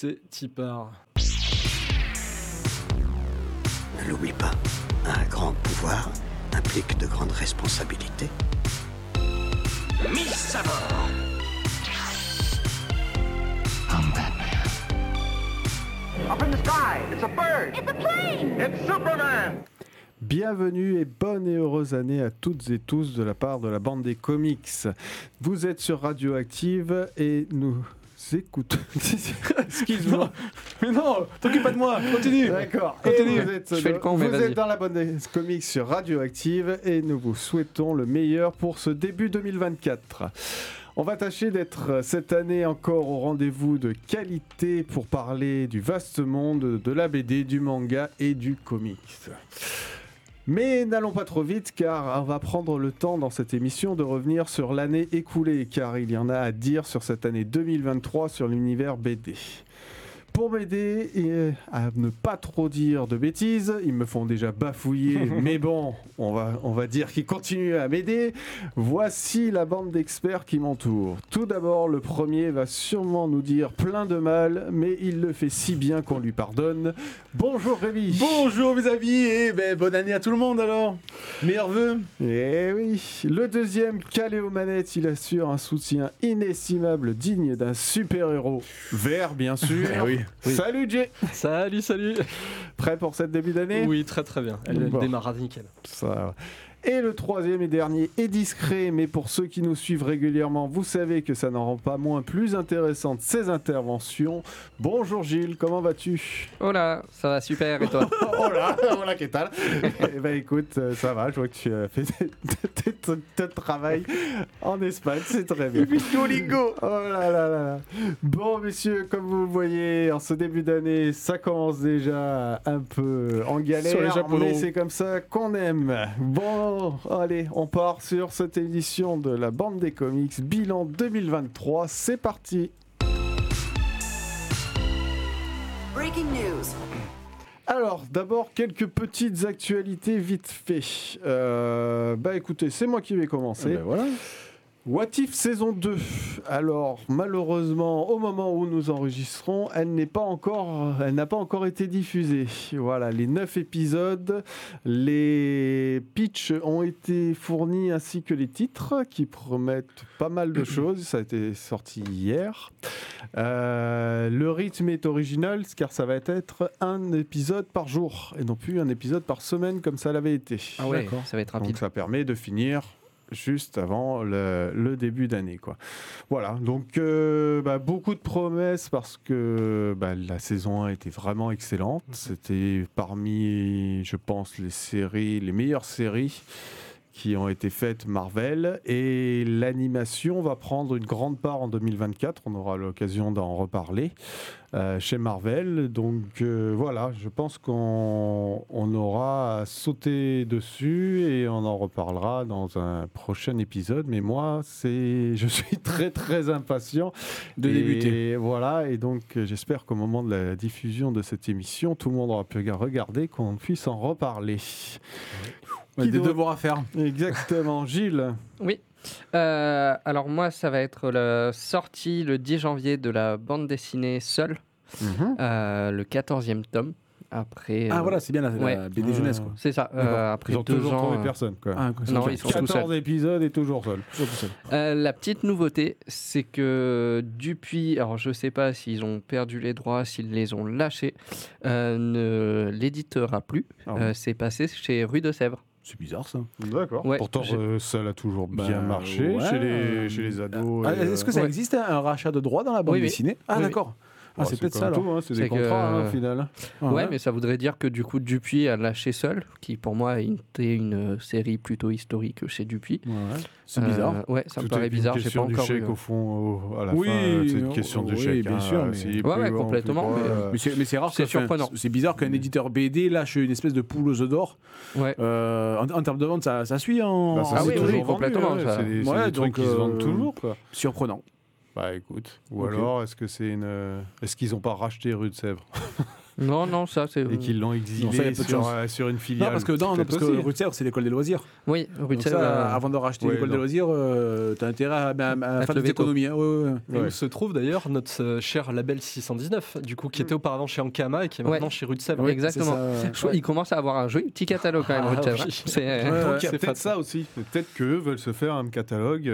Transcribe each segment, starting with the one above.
c'est Tipar. Ne l'oublie pas, un grand pouvoir implique de grandes responsabilités. Miss à bord I'm Batman. Up in the sky, it's a bird. It's a plane. It's Superman. Bienvenue et bonne et heureuse année à toutes et tous de la part de la bande des comics. Vous êtes sur Radioactive et nous écoutons. Excuse-moi. Mais non, t'occupe pas de moi, continue. D'accord. Continue. Vous, êtes, Je fais le con, mais vous êtes dans la bande des comics sur Radioactive et nous vous souhaitons le meilleur pour ce début 2024. On va tâcher d'être euh, cette année encore au rendez-vous de qualité pour parler du vaste monde de la BD, du manga et du comics. Mais n'allons pas trop vite car on va prendre le temps dans cette émission de revenir sur l'année écoulée car il y en a à dire sur cette année 2023 sur l'univers BD. Pour m'aider et à ne pas trop dire de bêtises, ils me font déjà bafouiller, mais bon, on va, on va dire qu'ils continuent à m'aider. Voici la bande d'experts qui m'entoure. Tout d'abord, le premier va sûrement nous dire plein de mal, mais il le fait si bien qu'on lui pardonne. Bonjour Rémi Bonjour mes amis et ben, bonne année à tout le monde alors. Meilleurs vœux. Eh oui, le deuxième, calé aux manettes, il assure un soutien inestimable, digne d'un super-héros. Vert, bien sûr. Eh oui. Salut Jay Salut, salut. Prêt pour cette début d'année? Oui, très très bien. Elle Bon. démarre nickel. Ça. Et le troisième et dernier est discret, mais pour ceux qui nous suivent régulièrement, vous savez que ça n'en rend pas moins plus intéressante ces interventions. Bonjour Gilles, comment vas-tu? Oh là, ça va super et toi? Oh là, oh là, qu'est-ce Eh ben écoute, euh, ça va, je vois que tu as fait ton travail en Espagne, c'est très bien. Duolingo. Oh là là là là. Bon, messieurs, comme vous le voyez, en ce début d'année, ça commence déjà un peu en galère, mais c'est comme ça qu'on aime. Bon, allez, on part sur cette édition de la bande des comics, bilan 2023, c'est parti. Breaking news. Alors, d'abord, quelques petites actualités vite fait. Euh, bah écoutez, c'est moi qui vais commencer. Ben voilà. What If saison 2 Alors malheureusement au moment où nous enregistrons elle n'est pas encore elle n'a pas encore été diffusée. Voilà les 9 épisodes les pitchs ont été fournis ainsi que les titres qui promettent pas mal de choses. Ça a été sorti hier. Euh, le rythme est original car ça va être un épisode par jour et non plus un épisode par semaine comme ça l'avait été. Ah ouais, D'accord. ça va être rapide. donc ça permet de finir juste avant le, le début d'année. quoi. Voilà, donc euh, bah, beaucoup de promesses parce que bah, la saison 1 était vraiment excellente. C'était parmi, je pense, les séries, les meilleures séries qui ont été faites Marvel et l'animation va prendre une grande part en 2024. On aura l'occasion d'en reparler euh, chez Marvel. Donc euh, voilà, je pense qu'on on aura sauté dessus et on en reparlera dans un prochain épisode. Mais moi, c'est, je suis très très impatient De Et débuter. Voilà, et donc j'espère qu'au moment de la diffusion de cette émission, tout le monde aura pu regarder, qu'on puisse en reparler. Des doit- devoirs à faire. Exactement, Gilles. Oui. Euh, alors moi, ça va être la sortie le 10 janvier de la bande dessinée Seul, Mhm. euh, le 14e tome. Après. Ah euh, voilà, c'est bien la, la ouais. BD jeunesse quoi. C'est ça. euh, après Ils ont deux toujours ans. trouvé euh, personne. Quoi. Ah, Non, ils sont tout 14 seuls. épisodes et toujours seul. Toujours tout seul. Euh, la petite nouveauté, c'est que depuis, alors je sais pas s'ils ont perdu les droits, s'ils les ont lâchés, euh, ne l'éditera plus. Ah Euh, c'est passé chez Rue de Sèvres. C'est bizarre ça. D'accord. Ouais, Pourtant, euh, ça a toujours Bah, bien marché ouais. chez, les, chez les ados. Ah, et, euh, Est-ce que ça ouais. existe un, un rachat de droits dans la bande Oui, oui. dessinée? Ah Oui, oui. d'accord. Ah, c'est peut-être ça hein, c'est des que, contrats hein, euh, au final. Ah, Ouais, mais ça voudrait dire que du coup, Dupuis a lâché seul, qui pour moi était une série plutôt historique chez Dupuis. Ouais. C'est Euh, bizarre. ouais, ça me Tout est paraît bizarre, j'ai pas question du encore chèque au fond, à la Oui, fin. C'est une question de oui, chèque. bien hein, sûr, mais- Ouais, ouais, complètement, mais- euh, Mais c'est, rare. c'est surprenant. C'est bizarre qu'un éditeur BD lâche une espèce de poule aux œufs d'or. Ouais. Euh, en, en termes de vente, ça, ça suit en. bah, ça, Ah c'est oui, vendu, complètement. C'est des, c'est Ouais, des trucs donc, qui se vendent euh, toujours. Surprenant. Bah écoute. Ou alors, est-ce que c'est une. euh, Est-ce qu'ils n'ont pas racheté rue de Sèvres Non, non, ça c'est. et qu'ils l'ont Non, exilé ça, de sur, euh, sur une filiale. Non, parce que, non, non, parce que aussi. Rutzer, c'est l'école des loisirs. Oui, Donc Rutsel, ça, euh, avant de racheter ouais, l'école des loisirs, euh, t'as intérêt à, à- à- à faire des veto. économies. hein. Ouais, ouais, ouais. Et Ouais. où se trouve d'ailleurs notre cher label 619, du coup, qui était auparavant chez Ankama et qui est Ouais. maintenant chez Rutsev. Ouais, Exactement. c'est ça, je trouve- Il commence à avoir un joli petit catalogue quand même, Ah, Rutzel, oui. hein. C'est- peut-être ça aussi. Peut-être qu'eux veulent se faire un catalogue.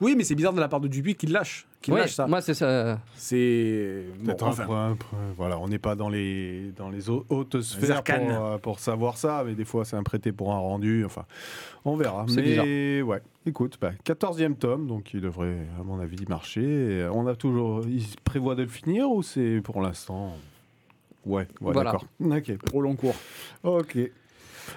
Oui, mais c'est bizarre de la part de Dupuis qu'il lâche. Qu'il Ouais, lâche ça. Moi, c'est ça. C'est. Bon, Peut-être enfin, un voilà, on n'est pas dans les, dans les hau- hautes sphères pour, euh, pour savoir ça, mais des fois c'est un prêté pour un rendu. Enfin, on verra. C'est Mais ouais, écoute, bah, 14e tome, donc il devrait, à mon avis, marcher. On a toujours. Il prévoit de le finir ou c'est pour l'instant? Ouais, ouais Voilà. d'accord. Ok. Pour long cours. Ok.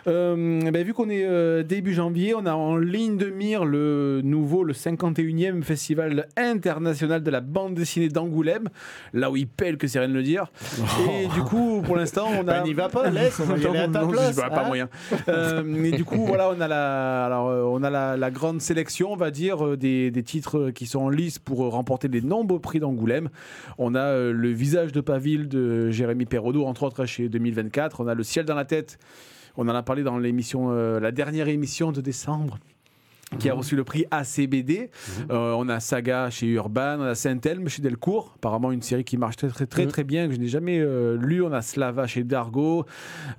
Euh, ben, vu qu'on est euh, début janvier, on a en ligne de mire le nouveau, le 51e Festival international de la bande dessinée d'Angoulême, là où il pèle que c'est rien de le dire. Et du coup, pour l'instant, on a. Bah, n'y va pas, laisse, on va y aller à ta Non, place, pas moyen. Euh, mais du coup, voilà, on a la, alors, euh, on a la, la grande sélection, on va dire, euh, des, des titres qui sont en lice pour euh, remporter les nombreux prix d'Angoulême. On a euh, le visage de Paville de Jérémy Perraudot, entre autres, chez 2024. On a le ciel dans la tête. On en a parlé dans l'émission, euh, la dernière émission de décembre. Qui a reçu le prix ACBD. Euh, on a Saga chez Urban, on a Saint-Elme chez Delcourt. Apparemment, une série qui marche très, très, très, Mhm. très bien, que je n'ai jamais euh, lu. On a Slava chez Dargo.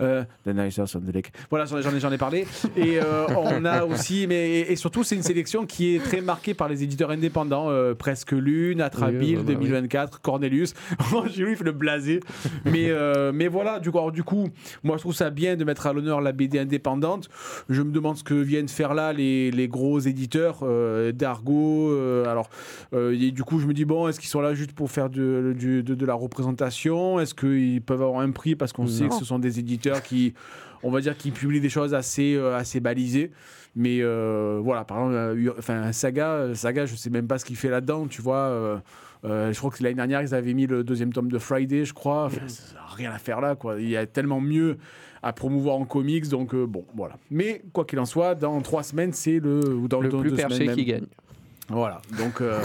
Euh, The Nicest of the Lake. Voilà, j'en ai, j'en ai, parlé. Et euh, on a aussi, mais et, et surtout, c'est une sélection qui est très marquée par les éditeurs indépendants. euh, Presque Lune, Atrabil, Oui, bah, 2024, Cornelius. J'ai lui le blasé. Mais, mais voilà, du coup, alors, du coup, moi je trouve ça bien de mettre à l'honneur la BD indépendante. Je me demande ce que viennent faire là les, les gros éditeurs euh, d'Argo. euh, alors, euh, et du coup, je me dis, bon, est-ce qu'ils sont là juste pour faire de, du- de, de la représentation? Est-ce qu'ils peuvent avoir un prix? Parce qu'on sait que ce sont des éditeurs qui, on va dire, qui publient des choses assez, euh, assez balisées mais voilà, par exemple, enfin, Saga, Saga, je sais même pas ce qu'il fait là-dedans, tu vois. euh, je crois que l'année dernière, ils avaient mis le deuxième tome de Friday, je crois. Enfin, ça n'a rien à faire là, quoi. Il y a tellement mieux à promouvoir en comics, donc euh, bon, voilà. Mais quoi qu'il en soit, dans trois semaines, c'est le ou dans Le dans plus perché semaines qui gagne. Voilà, donc euh,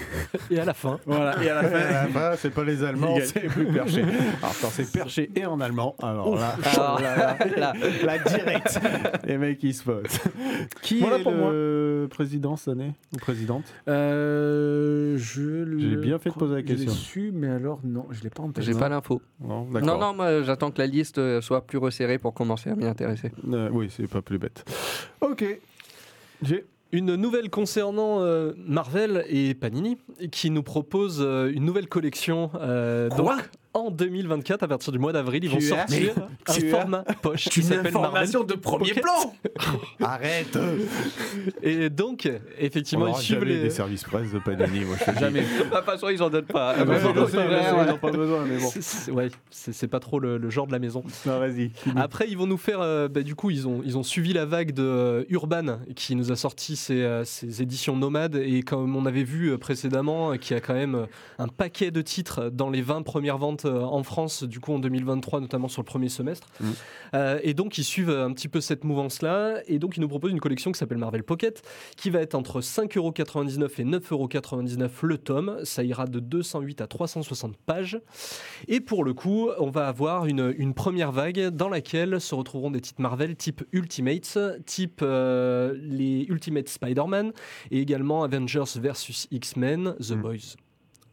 Et à la fin, voilà. Et à la fin, Bah, c'est pas les Allemands, c'est plus perché. Alors, quand c'est perché et en allemand, alors là, Ah, là, la directe. Les mecs, ils se posent. Qui Voilà est pour le président cette année Ou présidente? Euh, je J'ai bien fait de poser la je l'ai question. su, mais alors non, je l'ai pas en tête. J'ai pas l'info. Non, Non, d'accord. non, moi j'attends que la liste euh, soit plus resserrée pour commencer à m'y intéresser. Euh, oui, c'est pas plus bête. Ok. J'ai. Une nouvelle concernant euh, Marvel et Panini qui nous propose euh, une nouvelle collection. euh, en 2024, à partir du mois d'avril, ils vont sortir un tu as- format poche qui Une s'appelle Marvel information de premier Pocket. plan Arrête Et donc, effectivement, On ils suivent jamais les. des services presse de Panini, moi je. Jamais. De toute façon, ils en donnent pas. Ah, bah, ils n'ont pas besoin, mais bon. C'est- Ouais, pas trop le, le genre de la maison. Non, vas-y. Après, ils vont nous faire. euh, bah, du coup, ils ont, ils ont suivi la vague de euh, Urban qui nous a sorti ses, euh, ses éditions nomades. Et comme on avait vu précédemment, qui a quand même un paquet de titres dans les 20 premières ventes euh, en France, du coup en 2023, notamment sur le premier semestre. Mhm. Euh, et donc, ils suivent un petit peu cette mouvance-là. Et donc, ils nous proposent une collection qui s'appelle Marvel Pocket, qui va être entre 5,99€ et 9,99€ le tome. Ça ira de 208 à 360 pages. Et pour le coup, on va avoir une, une première vague dans laquelle se retrouveront des titres Marvel type Ultimates, type euh, les Ultimate Spider-Man et également Avengers versus X-Men, The Mm. Boys.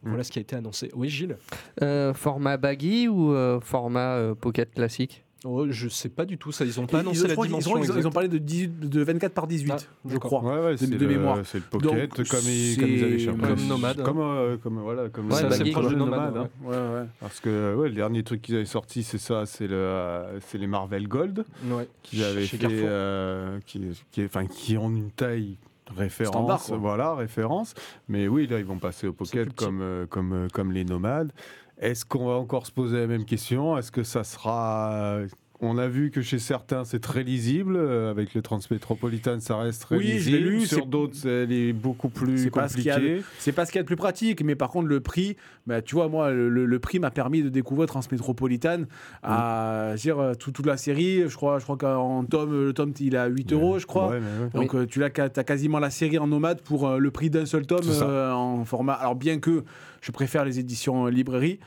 Voilà ce qui a été annoncé. Oui, Gilles Euh, format baggy ou euh, format euh, pocket classique? Oh, Je sais pas du tout ça. Ils ont pas Ils- annoncé ils, la dimension. ils ont, ils ont exacte. parlé de, 18 de 24 par 18, Ah, je crois. Ouais, ouais, c'est de le, mémoire. c'est le pocket, Donc, comme, ils, comme avaient cherché. comme Nomade. Comme, euh, comme, voilà, comme Ouais, C'est proche de Nomade. hein. ouais. Ouais, ouais. Parce que ouais, le dernier truc qu'ils avaient sorti, c'est ça, c'est le, euh, c'est les Marvel Gold Ouais. qu'ils avaient Chez fait, qui, qui, enfin, qui ont une taille référence, Standard, voilà, référence. Mais oui, là, ils vont passer au pocket comme, euh, comme, euh, comme les nomades. Est-ce qu'on va encore se poser la même question? Est-ce que ça sera on a vu que chez certains c'est très lisible, euh, avec le Transmétropolitan ça reste très Oui, je lisible, l'ai lu, sur d'autres elle est beaucoup plus C'est pas ce qu'il y a de- compliquée. C'est pas ce qu'il y a de plus pratique, mais par contre, le prix, bah, tu vois, moi, le, prix m'a permis de découvrir Transmétropolitan à dire, tout- toute la série. Je crois, je crois qu'en tome, le tome, il a 8 euros, je crois. Ouais, mais ouais. Donc euh, tu l'as, as quasiment la série en nomade pour euh, le prix d'un seul tome euh, en format. Alors bien que je préfère les éditions euh, librairie,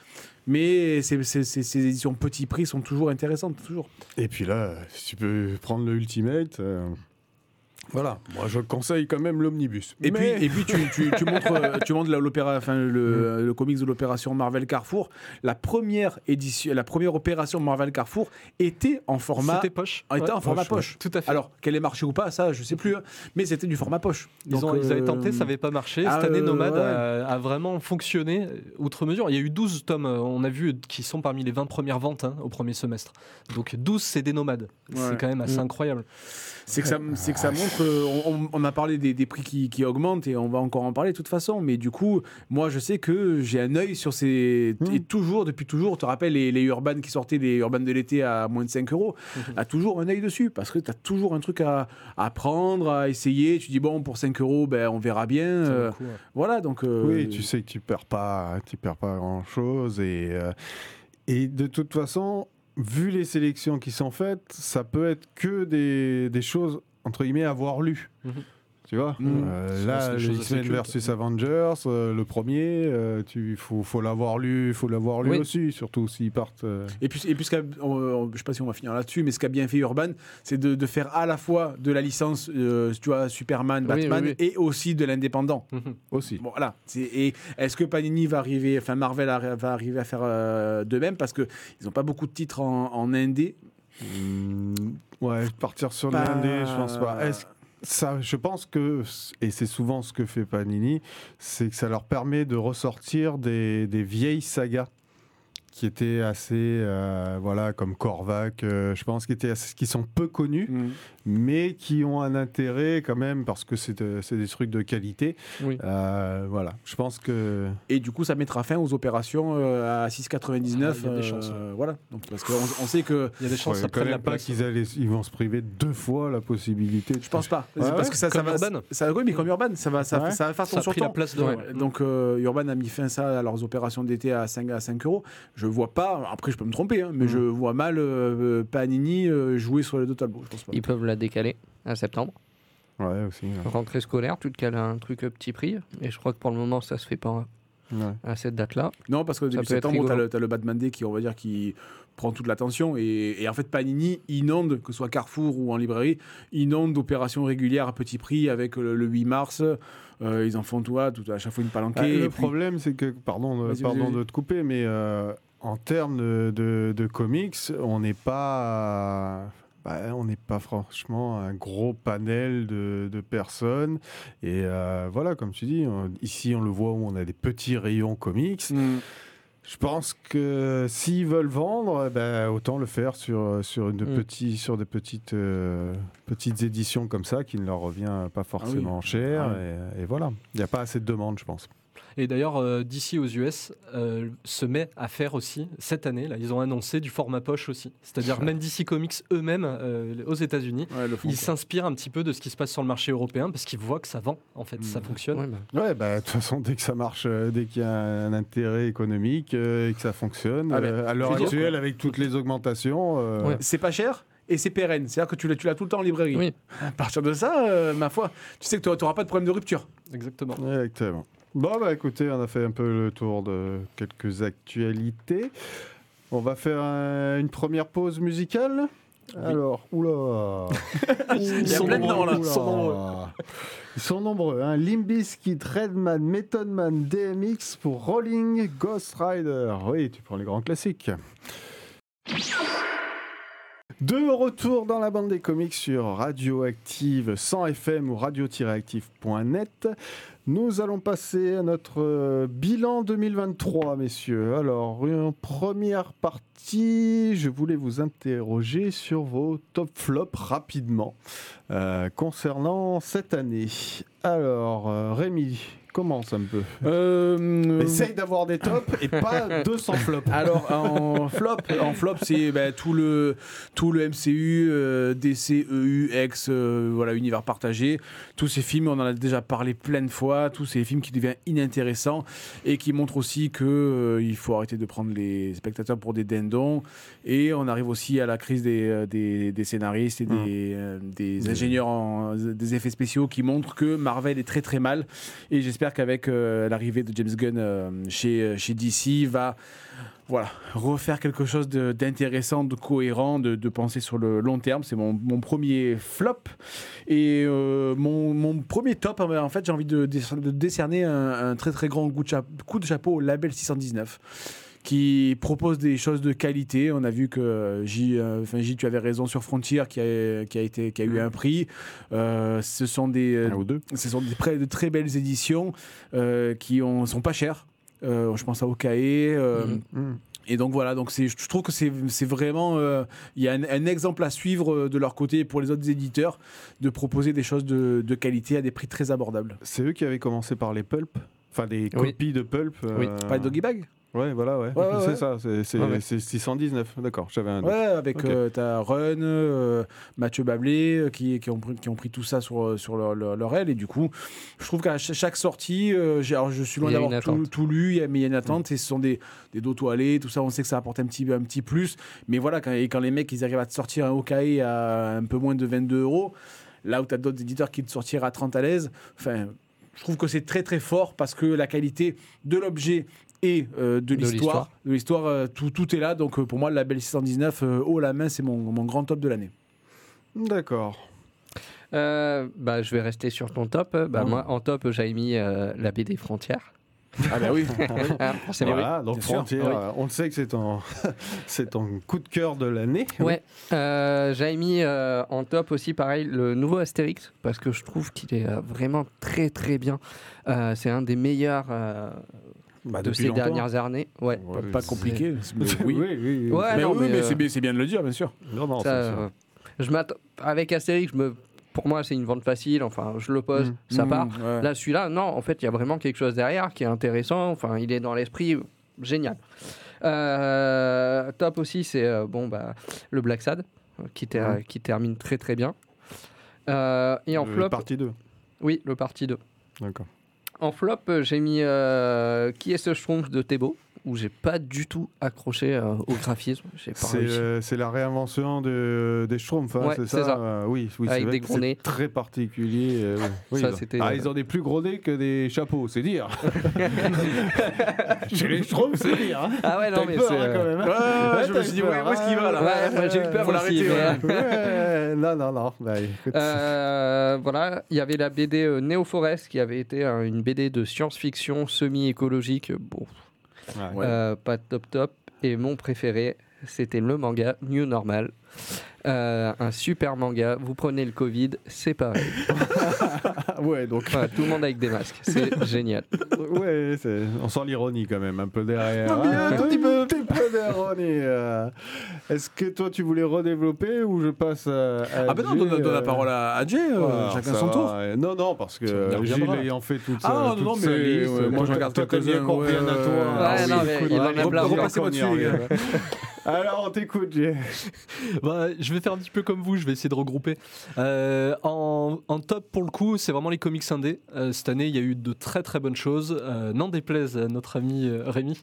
Mais ces, éditions petit prix sont toujours intéressantes, toujours. Et puis là, si tu peux prendre le Ultimate, euh, voilà. Moi, je conseille quand même l'omnibus. Et Mais- puis, et puis tu, tu, tu montres, euh, tu montres la- l'opéra, enfin, le, le comics de l'opération Marvel Carrefour. La première édition, la première opération Marvel Carrefour était en format, C'était poche. était Ouais. en format poche, poche. Tout à fait. Alors qu'elle ait marché ou pas, ça, je sais plus. hein. Mais c'était du format poche. Ils, Donc, ont, ils avaient euh, tenté, ça n'avait pas marché. ah, Cette année, euh, Nomad ouais. a, a vraiment fonctionné outre mesure. Il y a eu 12 tomes, on a vu, qui sont parmi les 20 premières ventes hein, au premier semestre. Donc 12, c'est des nomades. Ouais. C'est quand même assez Mm. incroyable. C'est que ça, c'est que ça montre. euh, on, on- a parlé des, des prix qui, qui augmentent et on va encore en parler de toute façon. Mais du coup, moi, je sais que j'ai un œil sur ces. Mm. Et toujours, depuis toujours, tu te rappelles les, les Urban qui sortaient, les Urban de l'été à moins de 5 euros. Mhm. a toujours un œil dessus parce que tu as toujours un truc à, à prendre, à essayer. Tu dis, bon, pour 5 euros, ben, on verra bien. Euh, le coup, ouais. voilà, donc. euh, Oui, tu sais que tu perds pas, tu perds pas grand chose et euh, et de toute façon, vu les sélections qui sont faites, ça peut être que des, des choses entre guillemets avoir lues. Mhm. Tu vois. Euh, C'est là, des le choses assez X-Men versus Avengers, euh, le premier, euh, tu faut, faut l'avoir lu, faut l'avoir lu Oui. aussi, surtout s'ils partent. euh, Et puis, et puis ce on- je sais pas si on va finir là-dessus, mais ce qu'a bien fait Urban, c'est de, de faire à la fois de la licence, euh, tu vois, Superman, Oui, Batman, oui, et aussi de l'indépendant. Mhm. aussi. Bon, voilà. C'est- Et est-ce que Panini va arriver, enfin Marvel va arriver à faire euh, de même parce que ils n'ont pas beaucoup de titres en, en indé? Hmm, ouais, partir sur Pas- l'indé, je pense pas. Est-ce je pense que, et c'est souvent ce que fait Panini, c'est que ça leur permet de ressortir des, vieilles sagas qui étaient assez, euh, voilà, comme Korvac, euh, je pense, qui, étaient qui sont peu connus, mais qui ont un intérêt quand même parce que c'est de- c'est des trucs de qualité. Oui. Euh, voilà, je pense que. Et du coup, ça mettra fin aux opérations euh, à 6,99. Ah, il y a des euh, chances, ouais. Voilà. Donc, parce qu'on on sait que. Il y a des chances Ouais, ça quand la pas qu'ils ils vont se priver deux fois la possibilité. de- Je pense pas. Ouais, C'est parce ouais. que ça, ça Comme va. Urban. Ça, oui, mais comme Urban, ça va, ça, Ouais. ça va faire Ça son a pris la place de. Donc euh, Urban a mis fin ça à leurs opérations d'été à 5, à 5 euros. Je vois pas, après je peux me tromper, hein, mais Mm. je vois mal euh, Panini euh, jouer sur les deux tableaux. Je pense pas. Ils peuvent la décaler à septembre. Ouais, aussi. ouais. Rentrée scolaire, tu te cales un truc euh, petit prix. Et je crois que pour le moment, ça se fait pas Ouais. à cette date-là. Non, parce que début septembre, t'as rigolo. le, Batman Day qui, on va dire, qui prend toute l'attention. Et, et en fait, Panini inonde, que ce soit Carrefour ou en librairie, inonde d'opérations régulières à petit prix avec le, le 8 mars. Euh, ils en font toi, tout, à chaque fois une palanquée. Ah, et le puis- problème, c'est que, pardon, Vas-y, pardon de te couper, mais euh, en termes de, de- de comics, on n'est pas. Bah, on n'est pas franchement un gros panel de, de personnes. Et euh, voilà, comme tu dis, on- ici on le voit où on a des petits rayons comics. Mm. Je pense que s'ils veulent vendre, ben, autant le faire sur, sur, une Mm. petits, sur des petites, euh, petites éditions comme ça qui ne leur revient pas forcément cher. Ah Et, et voilà, il n'y a pas assez de demandes, je pense. Et d'ailleurs, euh, d'ici aux US euh, se met à faire aussi cette année. Là, ils ont annoncé du format poche aussi. C'est-à-dire même DC Comics eux-mêmes euh, aux États-Unis. Ouais, Ils s'inspirent un petit peu de ce qui se passe sur le marché européen parce qu'ils voient que ça vend, en fait, ça Mm. fonctionne. Ouais, bah, Ouais, bah, de toute façon, dès que ça marche, euh, dès qu'il y a un intérêt économique euh, et que ça fonctionne, Ah, à l'heure dire, actuelle, avec toutes les augmentations, euh, Ouais. C'est pas cher et c'est pérenne. C'est-à-dire que tu l'as, tu l'as tout le temps en librairie. Oui. À partir de ça, euh, ma foi, tu sais que tu n'auras pas de problème de rupture. Exactement. Exactement. Bon, bah écoutez, on a fait un peu le tour de quelques actualités. On va faire un- une première pause musicale. Alors, oula Il y a plein de noms, là. Oula. Ils sont nombreux. Ils sont nombreux. Hein. Limbiskit, Redman, Method Man, DMX pour Rolling Ghost Rider. Oui, tu prends les grands classiques. De retour dans la bande des comics sur Radioactive 100 FM ou radio-active.net. Nous allons passer à notre euh, bilan 2023, messieurs. Alors, en première partie, je voulais vous interroger sur vos top flops rapidement euh, concernant cette année. Alors, euh, Rémi, commence un peu. Euh, Essaye d'avoir des tops et pas 200 flops. Alors en flop, en flop c'est ben, tout le tout le MCU, euh, DC, EU, X, euh, voilà univers partagé. Tous ces films, on en a déjà parlé plein de fois. Tous ces films qui deviennent inintéressants et qui montrent aussi que euh, il faut arrêter de prendre les spectateurs pour des dindons. Et on arrive aussi à la crise des, euh, des, des scénaristes et des, euh, des ingénieurs en, des effets spéciaux qui montrent que Marvel est très très mal. Et j'espère qu'avec euh, l'arrivée de James Gunn euh, chez, chez DC, va voilà, refaire quelque chose d'intéressant, de, cohérent, de, de penser sur le long terme. C'est mon, mon premier flop. Et euh, mon, mon premier top, en fait, j'ai envie de, de décerner un, très très grand coup de, cha- coup de chapeau au label 619 qui propose des choses de qualité. On a vu que euh, J, euh, enfin, J, tu avais raison sur Frontier qui a, qui a, été, qui a eu un prix. Euh, ce sont des, Un ou deux. ce sont des, de très belles éditions euh, qui ont, sont pas chères. Euh, je pense à Okae. euh, Mhm. Mm. Et donc voilà, donc c'est, je trouve que c'est, c'est vraiment, euh, il y a un, un exemple à suivre de leur côté pour les autres éditeurs de proposer des choses de, de qualité à des prix très abordables. C'est eux qui avaient commencé par les pulp Enfin, des Oui. copies de pulp. Oui. euh, Pas de Doggy Bag? Ouais, voilà, ouais. Ouais, ouais, c'est ouais. ça, c'est c'est- Ouais, ouais. c'est 619. D'accord, j'avais un. Ouais, avec euh, t'as Run, euh, Mathieu Bablé euh, qui, qui, ont pris, qui ont pris tout ça sur, sur leur, leur, leur aile. Et du coup, je trouve qu'à ch- chaque sortie, euh, alors je suis loin d'avoir tout, lu, mais il y a une attente. Et ce sont des, des dos toilés, tout ça. On sait que ça apporte un petit, un petit plus. Mais voilà, quand, et quand les mecs ils arrivent à te sortir un Okae à un peu moins de 22 euros, là où tu as d'autres éditeurs qui te sortirent à 30 à l'aise, enfin, je trouve que c'est très très fort parce que la qualité de l'objet et euh, de De l'histoire, de l'histoire, euh, tout, tout est là. Donc euh, pour moi, le label 619 euh, haut la main, c'est mon, mon grand top de l'année. D'accord. Euh, bah, je vais rester sur ton top. Bah, Oh. Moi, en top, j'avais mis euh, la BD Frontière. Ah bah oui. Ah, forcément. Voilà, donc bien sûr. Frontière, Oui. euh, on le sait que c'est ton, c'est ton coup de cœur de l'année. Ouais, euh, j'avais mis euh, en top aussi, pareil, le nouveau Astérix, parce que je trouve qu'il est euh, vraiment très très bien. Euh, c'est un des meilleurs euh, Bah, de ces longtemps. dernières années. Ouais. Ouais, pas compliqué. mais Oui, oui. oui. Ouais, mais non, oui, mais, mais euh, c'est bien, de le dire, bien sûr. Non, non, Ça, euh, je m'attends- avec Astérix, je me... pour moi, c'est une vente facile. Enfin, je le pose, Mm. ça Mmh, part. ouais. Là, celui-là, non, en fait, il y a vraiment quelque chose derrière qui est intéressant. Enfin, il est dans l'esprit, génial. Euh, top aussi, c'est euh, bon, bah, le Black Sad, qui, ter- qui termine très très bien. Euh, et en Le flop, Partie 2. oui, le partie 2. D'accord. En flop, euh, j'ai mis euh, Qui est ce Schtroumpf de Thébault, où j'ai pas du tout accroché euh, au graphisme. J'ai pas C'est réussi. euh, c'est la réinvention de, des Schtroumpfs, hein, Ouais, c'est ça, ça. Euh, Oui, oui Avec c'est vrai des gros nez. Très particulier. euh, oui, Ça, ils ont- c'était, ah, ils ont des plus gros nez que des chapeaux, c'est dire. Chez les Schtroumpfs, c'est dire. hein. Ah ouais, non, mais peur, c'est. hein, quand même. hein. Ouais, Ouais, je me suis dit, où est-ce qu'il va là j'ai eu peur Faut l'arrêter, mais- ouais. Ouais, non, non, non. Bah. Euh, voilà, il y avait la BD euh, Neo Forest qui avait été euh, une BD de science-fiction semi-écologique. Bon, Euh, pas top top. Et mon préféré, c'était le manga New Normal. Euh, un super manga. Vous prenez le Covid, c'est pareil. Ouais, donc. Tout le monde avec des masques. C'est génial. Ouais, c'est- on sent l'ironie quand même, un peu derrière. Non, mais un petit peu. d'ironie. euh. Est-ce que toi, tu voulais redévelopper ou je passe à. à Ah ben non, Jay, donne, donne la euh, parole à, à Jay, euh, chacun son va. tour. Non, non, parce que Gilles ayant fait toute Ah, non, non, mais, liste, ouais, moi, je regarde quelques-uns, bien compris ouais, un à toi. ouais, non, mais il on en a va plein, repasser moi qu'on y dessus, les. Alors, on t'écoute, Jay. Bah, je vais faire un petit peu comme vous, je vais essayer de regrouper. Euh, en, en top, pour le coup, c'est vraiment les comics indés. Euh, cette année, il y a eu de très très bonnes choses. Euh, N'en déplaise à notre ami Rémi.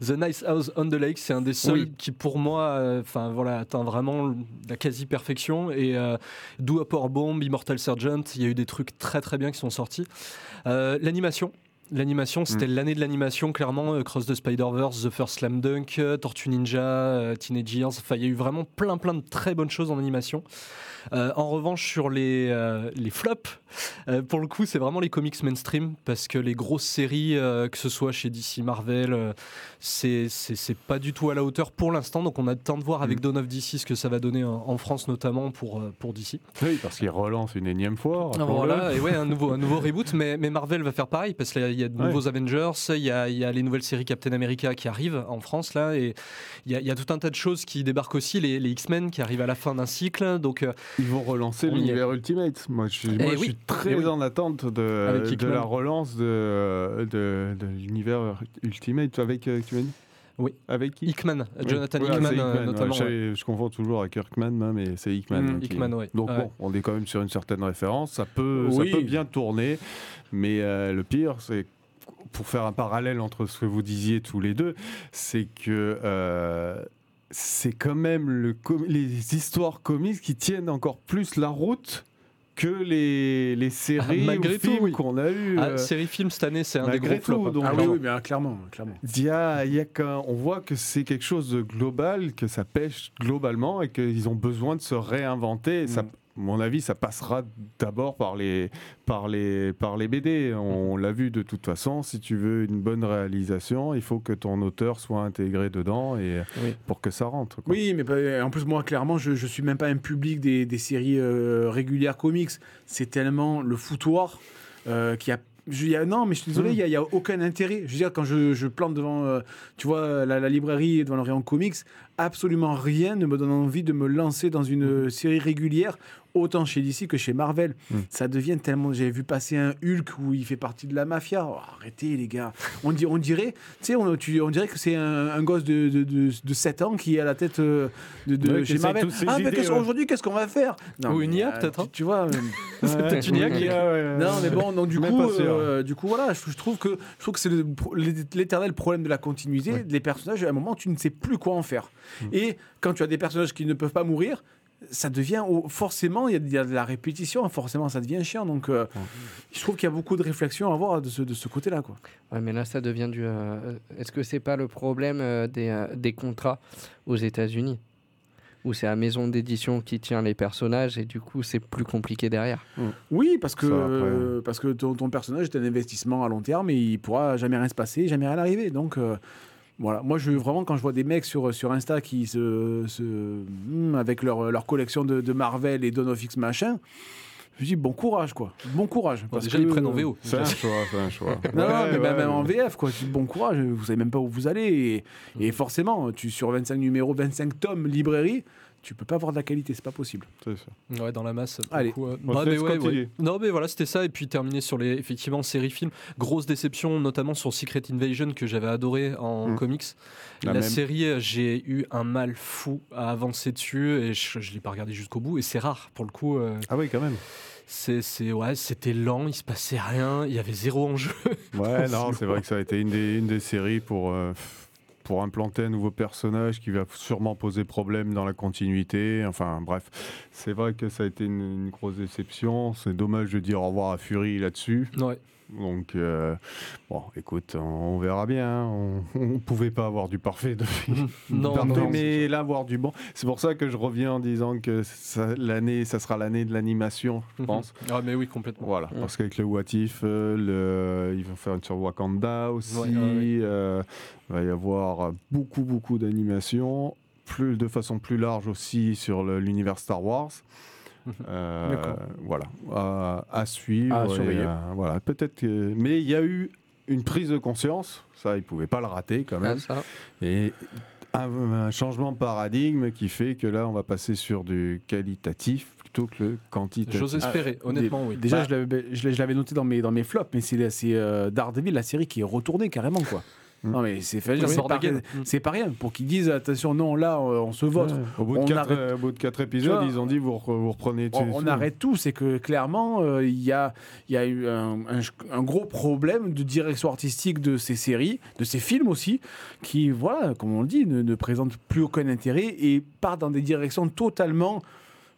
The Nice House on the Lake, c'est un des seuls Oui. qui, pour moi, enfin voilà, atteint vraiment la quasi-perfection. Et Do a Power Bomb, Immortal Sergeant, il y a eu des trucs très très bien qui sont sortis. L'animation. L'animation, c'était l'année de l'animation, clairement. euh, Cross the Spider-Verse, The First Slam Dunk, euh, Tortue Ninja, euh, Teenage Years. Enfin, il y a eu vraiment plein, plein de très bonnes choses en animation. Euh, en revanche, sur les, euh, les flops, euh, pour le coup, c'est vraiment les comics mainstream parce que les grosses séries, que ce soit chez DC, Marvel, c'est pas du tout à la hauteur pour l'instant. Donc, on a le temps de voir avec Dawn of DC ce que ça va donner en, en France, notamment pour, pour DC. Oui, parce qu'il relance une énième fois. rappelons-le. Voilà, et ouais, un nouveau, un nouveau reboot, mais, mais Marvel va faire pareil parce qu'il y a- de Ouais. nouveaux Avengers, il y a, y a les nouvelles séries Captain America qui arrivent en France là, et il y a, y a tout un tas de choses qui débarquent aussi, les, les X-Men qui arrivent à la fin d'un cycle, donc Ils vont relancer l'univers Ultimate. Moi, je, moi, Eh je oui. suis très Eh oui. en attente de, la relance de, de, de l'univers Ultimate avec euh, tu Oui. Avec qui Hickman, Oui. Jonathan Ouais, Hickman, euh, notamment. Je, confonds toujours avec Kirkman, hein, mais c'est Hickman. Mm, hein, qui- Hickman, ouais. Donc bon, on est quand même sur une certaine référence. Ça peut, Oui. ça peut bien tourner, mais euh, le pire, c'est pour faire un parallèle entre ce que vous disiez tous les deux, c'est que euh, c'est quand même le com- les histoires comiques qui tiennent encore plus la route que les, les séries Ah, malgré ou tout, films oui. qu'on a eu. Ah, euh, série film cette année, c'est un des gros flops. tout, hein. donc, Ah oui, clairement. oui, bien clairement, clairement. Il y a, y a qu'un- on voit que c'est quelque chose de global, que ça pêche globalement et qu'ils ont besoin de se réinventer. Ça, mon avis, ça passera d'abord par les, par, les, par les BD. On l'a vu de toute façon, si tu veux une bonne réalisation, il faut que ton auteur soit intégré dedans et Oui. pour que ça rentre. quoi. Oui, mais en plus, moi, clairement, je, je suis même pas un public des, des séries euh, régulières comics. C'est tellement le foutoir euh, qui a. je- non, mais je suis désolé, il n'y a, aucun intérêt. Je veux dire, quand je, je plante devant, euh, tu vois, la, la librairie, devant le rayon comics, absolument rien ne me donne envie de me lancer dans une euh, série régulière, autant chez DC que chez Marvel. Mm. Ça devient tellement. J'avais vu passer un Hulk où il fait partie de la mafia. Oh, arrêtez, les gars. On, dit, on dirait, tu sais, on, tu- on dirait que c'est un, un gosse de, de, de, de 7 ans qui est à la tête euh, de, de Ouais, qui chez Marvel. Ah, mais ouais. aujourd'hui, qu'est-ce qu'on va faire? Ou une IA, euh, peut-être, tu- hein Tu vois. euh, C'est peut-être une IA qui- non, mais bon, donc du coup, euh, du coup, voilà, je, je trouve que je trouve que c'est le- l'éternel problème de la continuité. Ouais. Les personnages, à un moment, tu ne sais plus quoi en faire. Mm. Et quand tu as des personnages qui ne peuvent pas mourir, ça devient oh, forcément, il y, a- il y a de la répétition, forcément, ça devient chiant. Donc, euh, je trouve qu'il y a beaucoup de réflexion à avoir de ce, de ce côté-là, quoi. Ouais, mais là, ça devient du. euh, Est-ce que c'est pas le problème euh, des, euh, des contrats aux États-Unis Où c'est la maison d'édition qui tient les personnages et du coup, c'est plus compliqué derrière? Oui, parce que, euh, parce que ton, ton personnage est un investissement à long terme et il pourra jamais rien se passer, jamais rien arriver. Donc euh, voilà, moi je vraiment quand je vois des mecs sur, sur Insta qui se, se hmm, avec leur, leur collection de, de Marvel et Dawn of X machin, je dis bon courage quoi, bon courage. Bon, parce déjà, que- ils prennent en VO. C'est un choix, c'est un choix. Non, non, Ouais, mais ouais, même en VF quoi, tu dis bon courage, vous savez même pas où vous allez et, et forcément tu sur 25 numéros, 25 tomes librairie, tu peux pas avoir de la qualité, c'est pas possible. c'est. Ouais, dans la masse. Allez. le coup, euh, mais ouais, ouais. Non, mais voilà, c'était ça. Et puis terminer sur les effectivement séries films. Grosse déception, notamment sur Secret Invasion que j'avais adoré en Mm. comics. La série, j'ai eu un mal fou à avancer dessus et je, je l'ai pas regardé jusqu'au bout. Et c'est rare pour le coup. euh, Ah oui, quand même. c'est, c'est ouais, c'était lent, il se passait rien, il y avait zéro enjeu. Ouais, non, c'est vrai que ça a été une des, une des séries pour, euh, pour implanter un nouveau personnage qui va sûrement poser problème dans la continuité. Enfin, bref, c'est vrai que ça a été une, grosse déception. C'est dommage de dire au revoir à Fury là-dessus. Donc, euh, bon, écoute, on, on verra bien. On ne pouvait pas avoir du parfait depuis. Non, non, mais là, avoir du bon. C'est pour ça que je reviens en disant que l'année, ça sera l'année de l'animation, je pense. Ah, mais oui, complètement. Voilà, parce qu'avec le What If, euh, le... ils vont faire une sur Wakanda aussi. Ouais, ouais, ouais. euh, il va y avoir beaucoup, beaucoup d'animations, plus de façon plus large aussi sur l'univers Star Wars. Euh, voilà, à, à suivre. À et, surveiller. euh, voilà, peut-être. que- Mais il y a eu une prise de conscience. Ça, ils pouvaient pas le rater quand même. Ah, ça. Et un, un changement de paradigme qui fait que là, on va passer sur du qualitatif plutôt que le quantitatif. J'ose espérer, honnêtement, oui. Déjà, Bah. je l'avais- noté dans mes, dans mes flops, mais c'est c'est, euh, Daredevil, la série qui est retournée carrément, quoi. Mm. Non, mais c'est fait, Oui, c'est pas, Again. c'est pas rien. Pour qu'ils disent, attention, non, là, on, on se vote. Ouais. Au, bout de On quatre, arrête- euh, au bout de quatre épisodes, vois, ils ont dit vous, re- vous reprenez. On, tout- on arrête tout, c'est que clairement, euh, il y, a, il y a eu un, un- un gros problème de direction artistique de ces séries, de ces films aussi, qui, voilà, comme on le dit, ne, ne présentent plus aucun intérêt et partent dans des directions totalement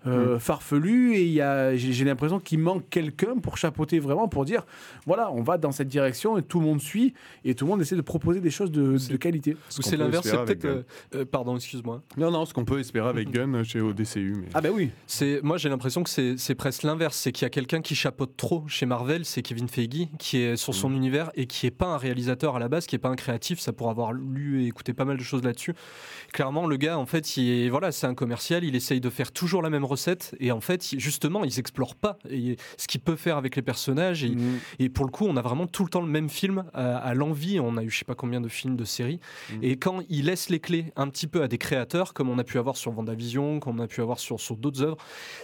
euh, farfelues. Et il y a- j'ai j'ai l'impression qu'il manque quelqu'un pour chapeauter vraiment, pour dire, voilà, on va dans cette direction et tout le monde suit et tout le monde essaie de proposer des choses de, de qualité. Ou c'est l'inverse, c'est peut-être. euh, euh, pardon, excuse-moi. Non, non, ce qu'on peut espérer avec Gunn chez ODCU. Mais... Ah ben oui, C'est, moi, j'ai l'impression que c'est, c'est presque l'inverse. C'est qu'il y a quelqu'un qui chapeaute trop chez Marvel, c'est Kevin Feige, qui est sur son univers et qui est pas un réalisateur à la base, qui est pas un créatif. Ça pour avoir lu et écouté pas mal de choses là-dessus. Clairement, le gars, en fait, il est, voilà, c'est un commercial. Il essaye de faire toujours la même recette et en fait, justement, ils explorent pas et ce qu'il peut faire avec les personnages. Et, Mm. et pour le coup, on a vraiment tout le temps le même film à, à l'envie. On a eu je sais pas combien de films, de séries. Mhm. Et quand il laisse les clés un petit peu à des créateurs, comme on a pu avoir sur Vendavision, comme on a pu avoir sur, sur d'autres œuvres,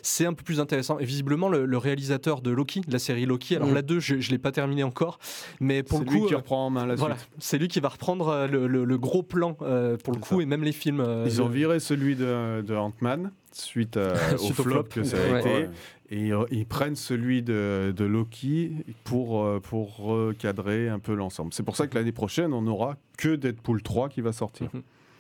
c'est un peu plus intéressant. Et visiblement, le, le réalisateur de Loki, de la série Loki, alors Mhm. la 2, je ne l'ai pas terminé encore, mais pour c'est le lui coup. qui euh, reprend en main la voilà, c'est lui qui va reprendre euh, le, le- le gros plan euh, pour le coup, ça. et même les films. euh, Ils ont viré celui de, de Ant-Man suite, à- au, Suite au flop flop. que ça a Ouais. été. Ouais. Et euh, ils prennent celui de, de Loki pour, euh, pour recadrer un peu l'ensemble. C'est pour ça que l'année prochaine, on n'aura que Deadpool 3 qui va sortir.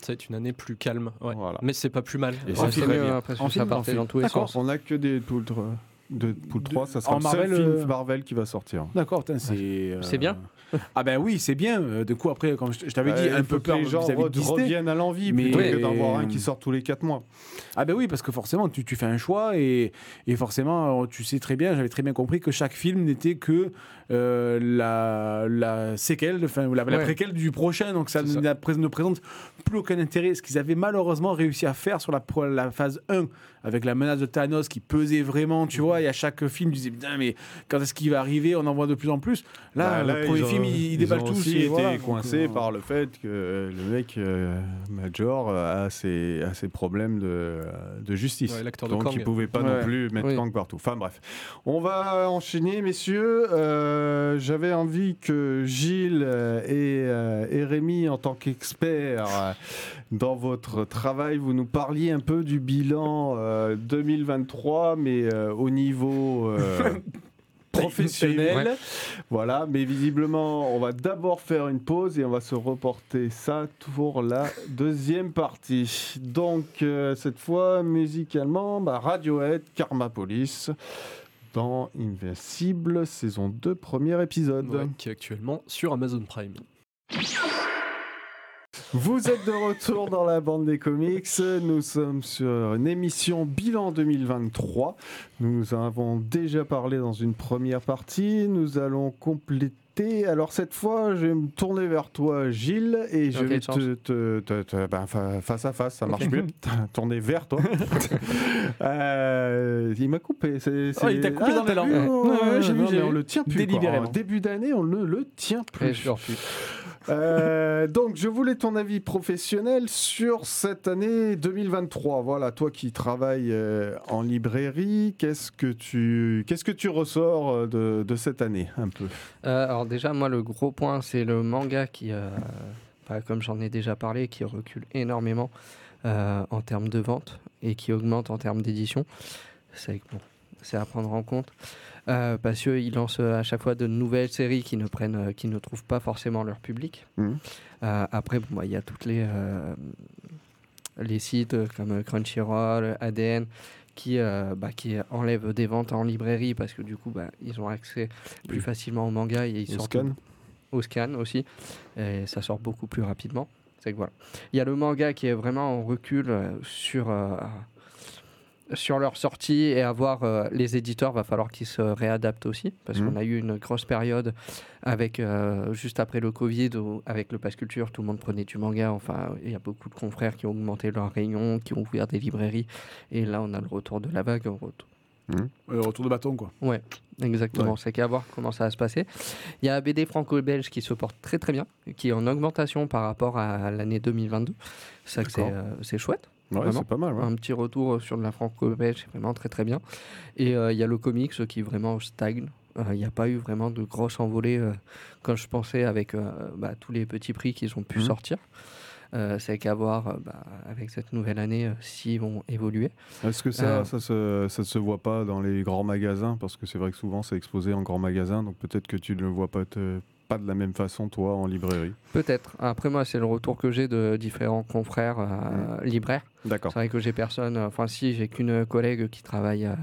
Ça va être une année plus calme, ouais. Voilà. mais c'est pas plus mal. Et Ouais, c'est mieux bien. parce En film, ça partait film. dans tous les D'accord. sens. On n'a que Deadpool 3. Deadpool 3, ça sera en le seul Marvel, film euh, Marvel qui va sortir. D'accord, euh, C'est bien Ah ben oui, c'est bien. Euh, Du coup, après, comme je, t'avais dit, Euh, un peu peur les gens vis-à-vis de re- Disney. reviennent à l'envie Mais- plutôt que d'en voir un qui sort tous les 4 mois. Ah ben oui, parce que forcément, tu, tu fais un choix et, et forcément, euh, tu sais très bien, j'avais très bien compris que chaque film n'était que euh, la, la séquelle, enfin, la, la Ouais. préquelle du prochain. Donc ça, pré- ne présente plus aucun intérêt. Ce qu'ils avaient malheureusement réussi à faire sur la, la phase 1, avec la menace de Thanos qui pesait vraiment, tu vois, et à chaque film, tu disais, putain, mais quand est-ce qu'il va arriver? On en voit de plus en plus. Là, Bah, le premier ils ont- film, il, il ils déballe tout. été voilà, donc, coincés euh, par le fait que le mec euh, Major a ses, a ses problèmes de, de justice. Ouais, l'acteur de Donc Kang. il pouvait pas Ouais. non plus mettre Oui. Kang partout. Enfin bref. On va enchaîner, messieurs. Euh, J'avais envie que Gilles euh, et, euh, et Rémi, en tant qu'experts euh, dans votre travail, vous nous parliez un peu du bilan euh, 2023, mais euh, au niveau euh, professionnel. Ouais. Voilà, mais visiblement, on va d'abord faire une pause et on va se reporter ça pour la deuxième partie. Donc, euh, cette fois, musicalement, bah, Radiohead, Karma Police, dans Invincible, saison 2, premier épisode. Ouais, qui est actuellement sur Amazon Prime. Vous êtes de retour dans la bande des comics. Nous sommes sur une émission bilan 2023. Nous avons déjà parlé dans une première partie. Nous allons compléter. Alors cette fois, je vais me tourner vers toi, Gilles, et je Dans vais te, te- te- te- ben, fa- face à face, ça marche mieux. tourner vers toi. Euh, il m'a coupé. c'est- Oh, il t'a c'est- coupé dans t'as l'élan. Ouais, on le tient plus. quoi. Délibérément. En début d'année, on ne le tient plus. Et je. Euh, donc, je voulais ton avis professionnel sur cette année 2023. Voilà, toi qui travailles euh, en librairie, qu'est-ce que tu, qu'est-ce que tu ressors euh, de, cette année un peu? Alors déjà, moi, le gros point, c'est le manga qui, bah, comme j'en ai déjà parlé, qui recule énormément en termes de vente et qui augmente en termes d'édition. C'est bon, c'est à prendre en compte euh, parce qu'ils lancent euh, à chaque fois de nouvelles séries qui ne prennent, euh, qui ne trouvent pas forcément leur public. Mhm. Euh, après, bon, bah, il y a toutes les euh, les sites comme Crunchyroll, ADN. Qui, euh, bah, qui enlèvent des ventes en librairie parce que du coup bah, ils ont accès plus facilement au manga et ils Au sortent scan au scan aussi. Et ça sort beaucoup plus rapidement. C'est que voilà. Il y a le manga qui est vraiment en recul euh, sur, euh, sur leur sortie et à voir euh, les éditeurs, va falloir qu'ils se réadaptent aussi parce Mhm. qu'on a eu une grosse période avec euh, juste après le Covid où avec le pass culture tout le monde prenait du manga. Enfin, il y a beaucoup de confrères qui ont augmenté leurs rayons, qui ont ouvert des librairies et là on a le retour de la vague. retour- euh, retour de bâton, quoi. Ouais, exactement. C'est qu'à voir comment ça va se passer. Il y a BD franco-belge qui se porte très très bien, qui est en augmentation par rapport à l'année 2022. Ça, que c'est D'accord. euh, c'est chouette. Ouais, c'est pas mal. ouais. Un petit retour sur de la franco-belge, c'est vraiment très très bien. Et euh, il y a le comics qui vraiment stagne. Euh, Il n'y a pas eu vraiment de grosse envolée euh, quand je pensais avec euh, bah, tous les petits prix qu'ils ont pu Mhm. sortir. Euh, c'est qu'à voir euh, bah, avec cette nouvelle année euh, s'ils vont évoluer. Est-ce que ça, Euh, ça, se, ça se voit pas dans les grands magasins? Parce que c'est vrai que souvent c'est exposé en grands magasins, donc peut-être que tu ne le vois pas, te- pas de la même façon, toi, en librairie. Peut-être. Après moi, c'est le retour que j'ai de différents confrères euh, libraires. D'accord. C'est vrai que j'ai personne, euh, enfin si, j'ai qu'une collègue qui travaille à,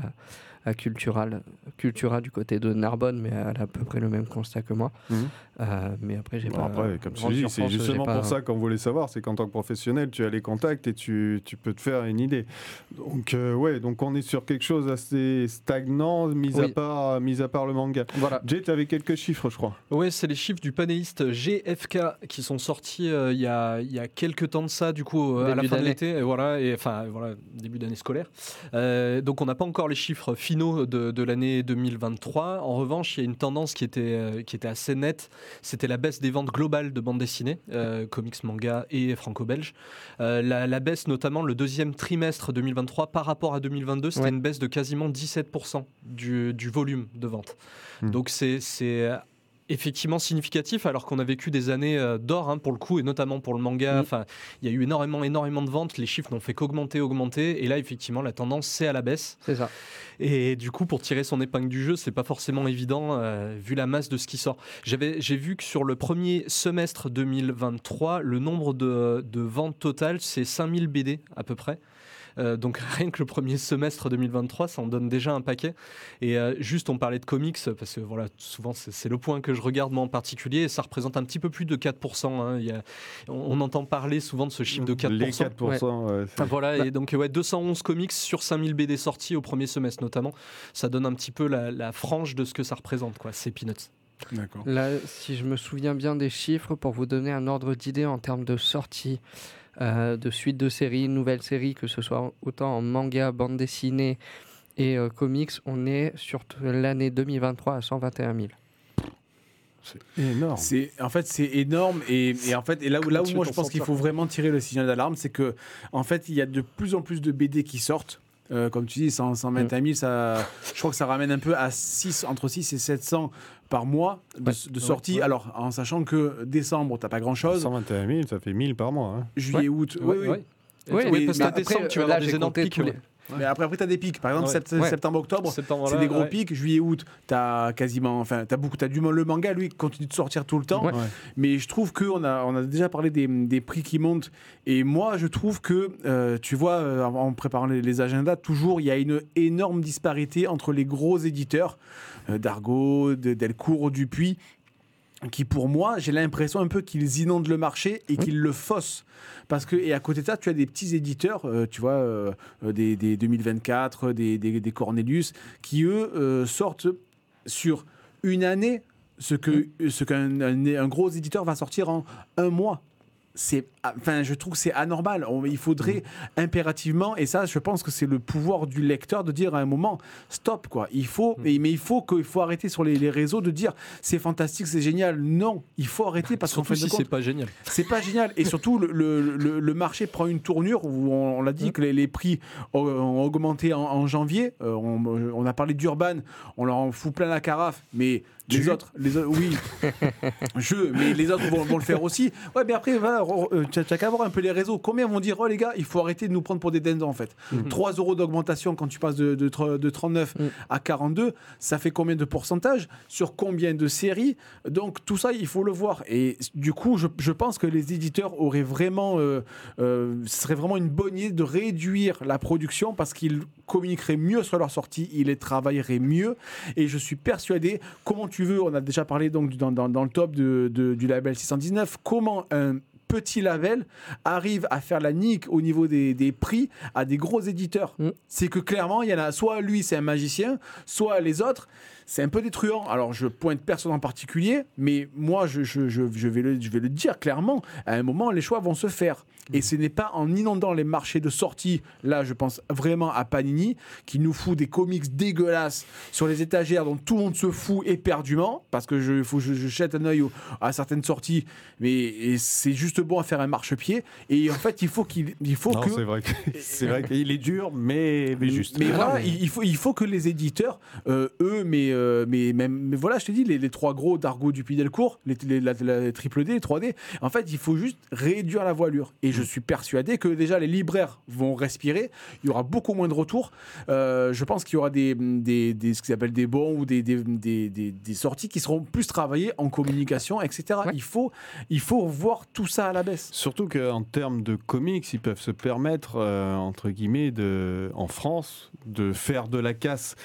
à Cultural, Cultura du côté de Narbonne, mais elle a à peu près le même constat que moi. Mhm. Euh, mais après, j'ai Bon, pas. après, comme te dis, c'est justement pas- pour ça qu'on voulait savoir, c'est qu'en tant que professionnel, tu as les contacts et tu, tu peux te faire une idée. Donc, euh, ouais, donc on est sur quelque chose assez stagnant, mis, à, Oui. part, mis à part le manga. Voilà. Jay, tu avais quelques chiffres, je crois. Ouais, c'est les chiffres du panéiste GFK qui sont sortis euh, il y, a, il y a quelques temps de ça, du coup, euh, à la fin de l'été, et voilà, et enfin, voilà, début d'année scolaire. Euh, donc, on n'a pas encore les chiffres finaux de, de l'année 2023. En revanche, il y a une tendance qui était, euh, qui était assez nette. C'était la baisse des ventes globales de bande dessinée, euh, comics, manga et franco-belge. Euh, la, la baisse, notamment le deuxième trimestre 2023 par rapport à 2022, c'était Ouais. une baisse de quasiment 17% du, du volume de vente. Hmm. Donc, c'est c'est effectivement significatif alors qu'on a vécu des années euh, d'or hein, pour le coup et notamment pour le manga. Mm. enfin il y a eu énormément énormément de ventes. Les chiffres n'ont fait qu'augmenter augmenter. Et là effectivement la tendance c'est à la baisse. C'est ça. et du coup pour tirer son épingle du jeu c'est pas forcément évident euh, vu la masse de ce qui sort. J'avais j'ai vu que sur le premier semestre 2023 le nombre de, de ventes totales c'est 5000 BD à peu près Euh, donc rien que le premier semestre 2023, ça en donne déjà un paquet. Et euh, juste, on parlait de comics, parce que voilà, souvent c'est le point que je regarde moi en particulier, et ça représente un petit peu plus de 4%. hein. Il y a- on, on entend parler souvent de ce chiffre de 4%. Les 4%. ouais, c'est- Ah, Voilà, et donc ouais, 211 comics sur 5000 BD sortis au premier semestre notamment. Ça donne un petit peu la, la frange de ce que ça représente, quoi. C'est Peanuts. D'accord. Là, si je me souviens bien des chiffres, pour vous donner un ordre d'idée en termes de sortie euh, de suite de séries, nouvelles séries, que ce soit autant en manga, bande dessinée et euh, comics, on est sur l'année 2023 à 121 000. C'est énorme. C'est en fait c'est énorme et, et en fait et là où là où moi je pense qu'il faut vraiment tirer le signal d'alarme c'est que en fait il y a de plus en plus de BD qui sortent Euh, comme tu dis 100, 121 000 ça je crois que ça ramène un peu à 6 entre 6 et 700 par mois de, Ouais. de sorties ouais. alors en sachant que décembre t'as pas grand chose 121 000, ça fait 1000 par mois. hein. juillet août oui, oui. Ouais. Oui, oui, mais- parce que après, décembre, tu vas là, avoir des j'ai énormes pics. les-. Mais après après t'as des pics par exemple Ouais. sept- Ouais. septembre octobre Septembre, c'est des gros ouais. pics juillet août t'as quasiment enfin t'as beaucoup t'as du le manga lui continue de sortir tout le temps Ouais. mais je trouve qu'on a, on a déjà parlé des, des prix qui montent. Et moi, je trouve que, euh, tu vois, euh, en en préparant les, les agendas, toujours, il y a une énorme disparité entre les gros éditeurs, euh, d'Argo, de- Delcourt, Dupuis, qui, pour moi, j'ai l'impression un peu qu'ils inondent le marché et qu'ils le faussent. Parce que, et à côté de ça, tu as des petits éditeurs, euh, tu vois, euh, euh, des, des 2024, des, des, des Cornelius, qui, eux, euh, sortent sur une année ce que ce qu'un un, un gros éditeur va sortir en un mois. C'est, enfin, je trouve que c'est anormal. On- il faudrait impérativement, et ça, je pense que c'est le pouvoir du lecteur de dire à un moment, stop, quoi. Il faut, mais, mais il faut qu'il faut arrêter sur les, les réseaux de dire c'est fantastique, c'est génial. Non, il faut arrêter parce qu'en de si c'est pas génial. c'est pas génial. Et surtout, le, le- le- le marché prend une tournure où on, on l'a dit que les, les prix ont, ont augmenté en, en janvier. Euh, on, on a parlé d'Urban, on leur en fout plein la carafe, mais les autres, les autres, oui, je, mais les autres vont, vont le faire aussi. Ouais, mais après, voilà, euh, tu n'as qu'à voir un peu les réseaux. Combien vont dire, oh les gars, il faut arrêter de nous prendre pour des dindons en fait. 3 euros d'augmentation quand tu passes de, de, tr- de 39 Mm. à 42, ça fait combien de pourcentage Sur combien de séries? Donc tout ça, il faut le voir. Et du coup, je, je pense que les éditeurs auraient vraiment, euh, euh, ce serait vraiment une bonne idée de réduire la production parce qu'ils communiqueraient mieux sur leur sortie, ils les travailleraient mieux. Et je suis persuadé, comment tu veux, on a déjà parlé donc dans, dans- dans le top de- de- du label 619, comment un petit label arrive à faire la nique au niveau des, des prix à des gros éditeurs. Mm. C'est que clairement, il y en a soit lui, c'est un magicien, soit les autres, c'est un peu des truands. Alors, je pointe personne en particulier, mais moi, je, je- je- je vais le, je vais le dire clairement, à un moment, les choix vont se faire. Et ce n'est pas en inondant les marchés de sortie, là, je pense vraiment à Panini, qui nous fout des comics dégueulasses sur les étagères dont tout le monde se fout éperdument, parce que je, faut je, je jette un œil à certaines sorties, mais c'est juste bon à faire un marchepied. Et en fait, il faut qu'il il faut Non, que c'est vrai c'est vrai qu'il est dur, mais, mais juste. mais Ah, voilà, mais- il il faut, il faut que les éditeurs, euh, eux, mais, euh, mais, même, mais voilà, je te dis, les, les trois gros d'Argo du Delcourt, les, les, la, la triple D, les 3D, en fait, il faut juste réduire la voilure. Et je suis persuadé que déjà les libraires vont respirer, il y aura beaucoup moins de retours. Euh, je pense qu'il y aura des, des, des- ce qu'ils appellent des bons ou des, des, des, des- des sorties qui seront plus travaillées en communication, etc. Ouais. Il, faut, il faut voir tout ça à la baisse. Surtout qu'en termes de comics, ils peuvent se permettre, euh, entre guillemets, de, en France, de faire de la casse.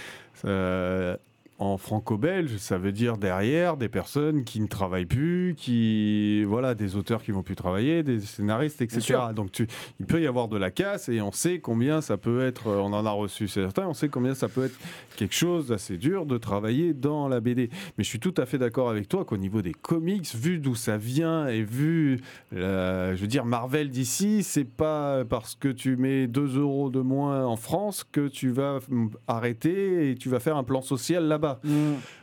Euh, en franco-belge, ça veut dire derrière des personnes qui ne travaillent plus, qui voilà, des auteurs qui vont plus travailler, des scénaristes, etc. Donc tu, il peut y avoir de la casse et on sait combien ça peut être. euh, On en a reçu certains, on sait combien ça peut être quelque chose d'assez dur de travailler dans la BD. Mais je suis tout à fait d'accord avec toi qu'au niveau des comics, vu d'où ça vient et vu, la- je veux dire, Marvel d'ici, c'est pas parce que tu mets 2 euros de moins en France que tu vas arrêter et tu vas faire un plan social là-bas.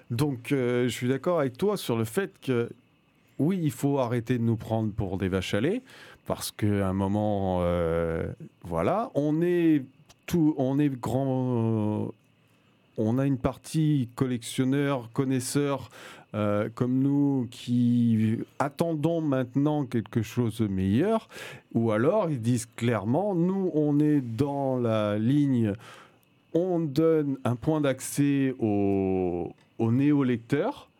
Donc, euh, je suis d'accord avec toi sur le fait que oui, il faut arrêter de nous prendre pour des vaches à lait parce qu'à un moment, euh, voilà, on est tout, on est grand. euh, on a une partie collectionneurs, connaisseurs euh, comme nous qui attendons maintenant quelque chose de meilleur, ou alors ils disent clairement, nous on est dans la ligne, on donne un point d'accès aux, aux néo-lecteurs.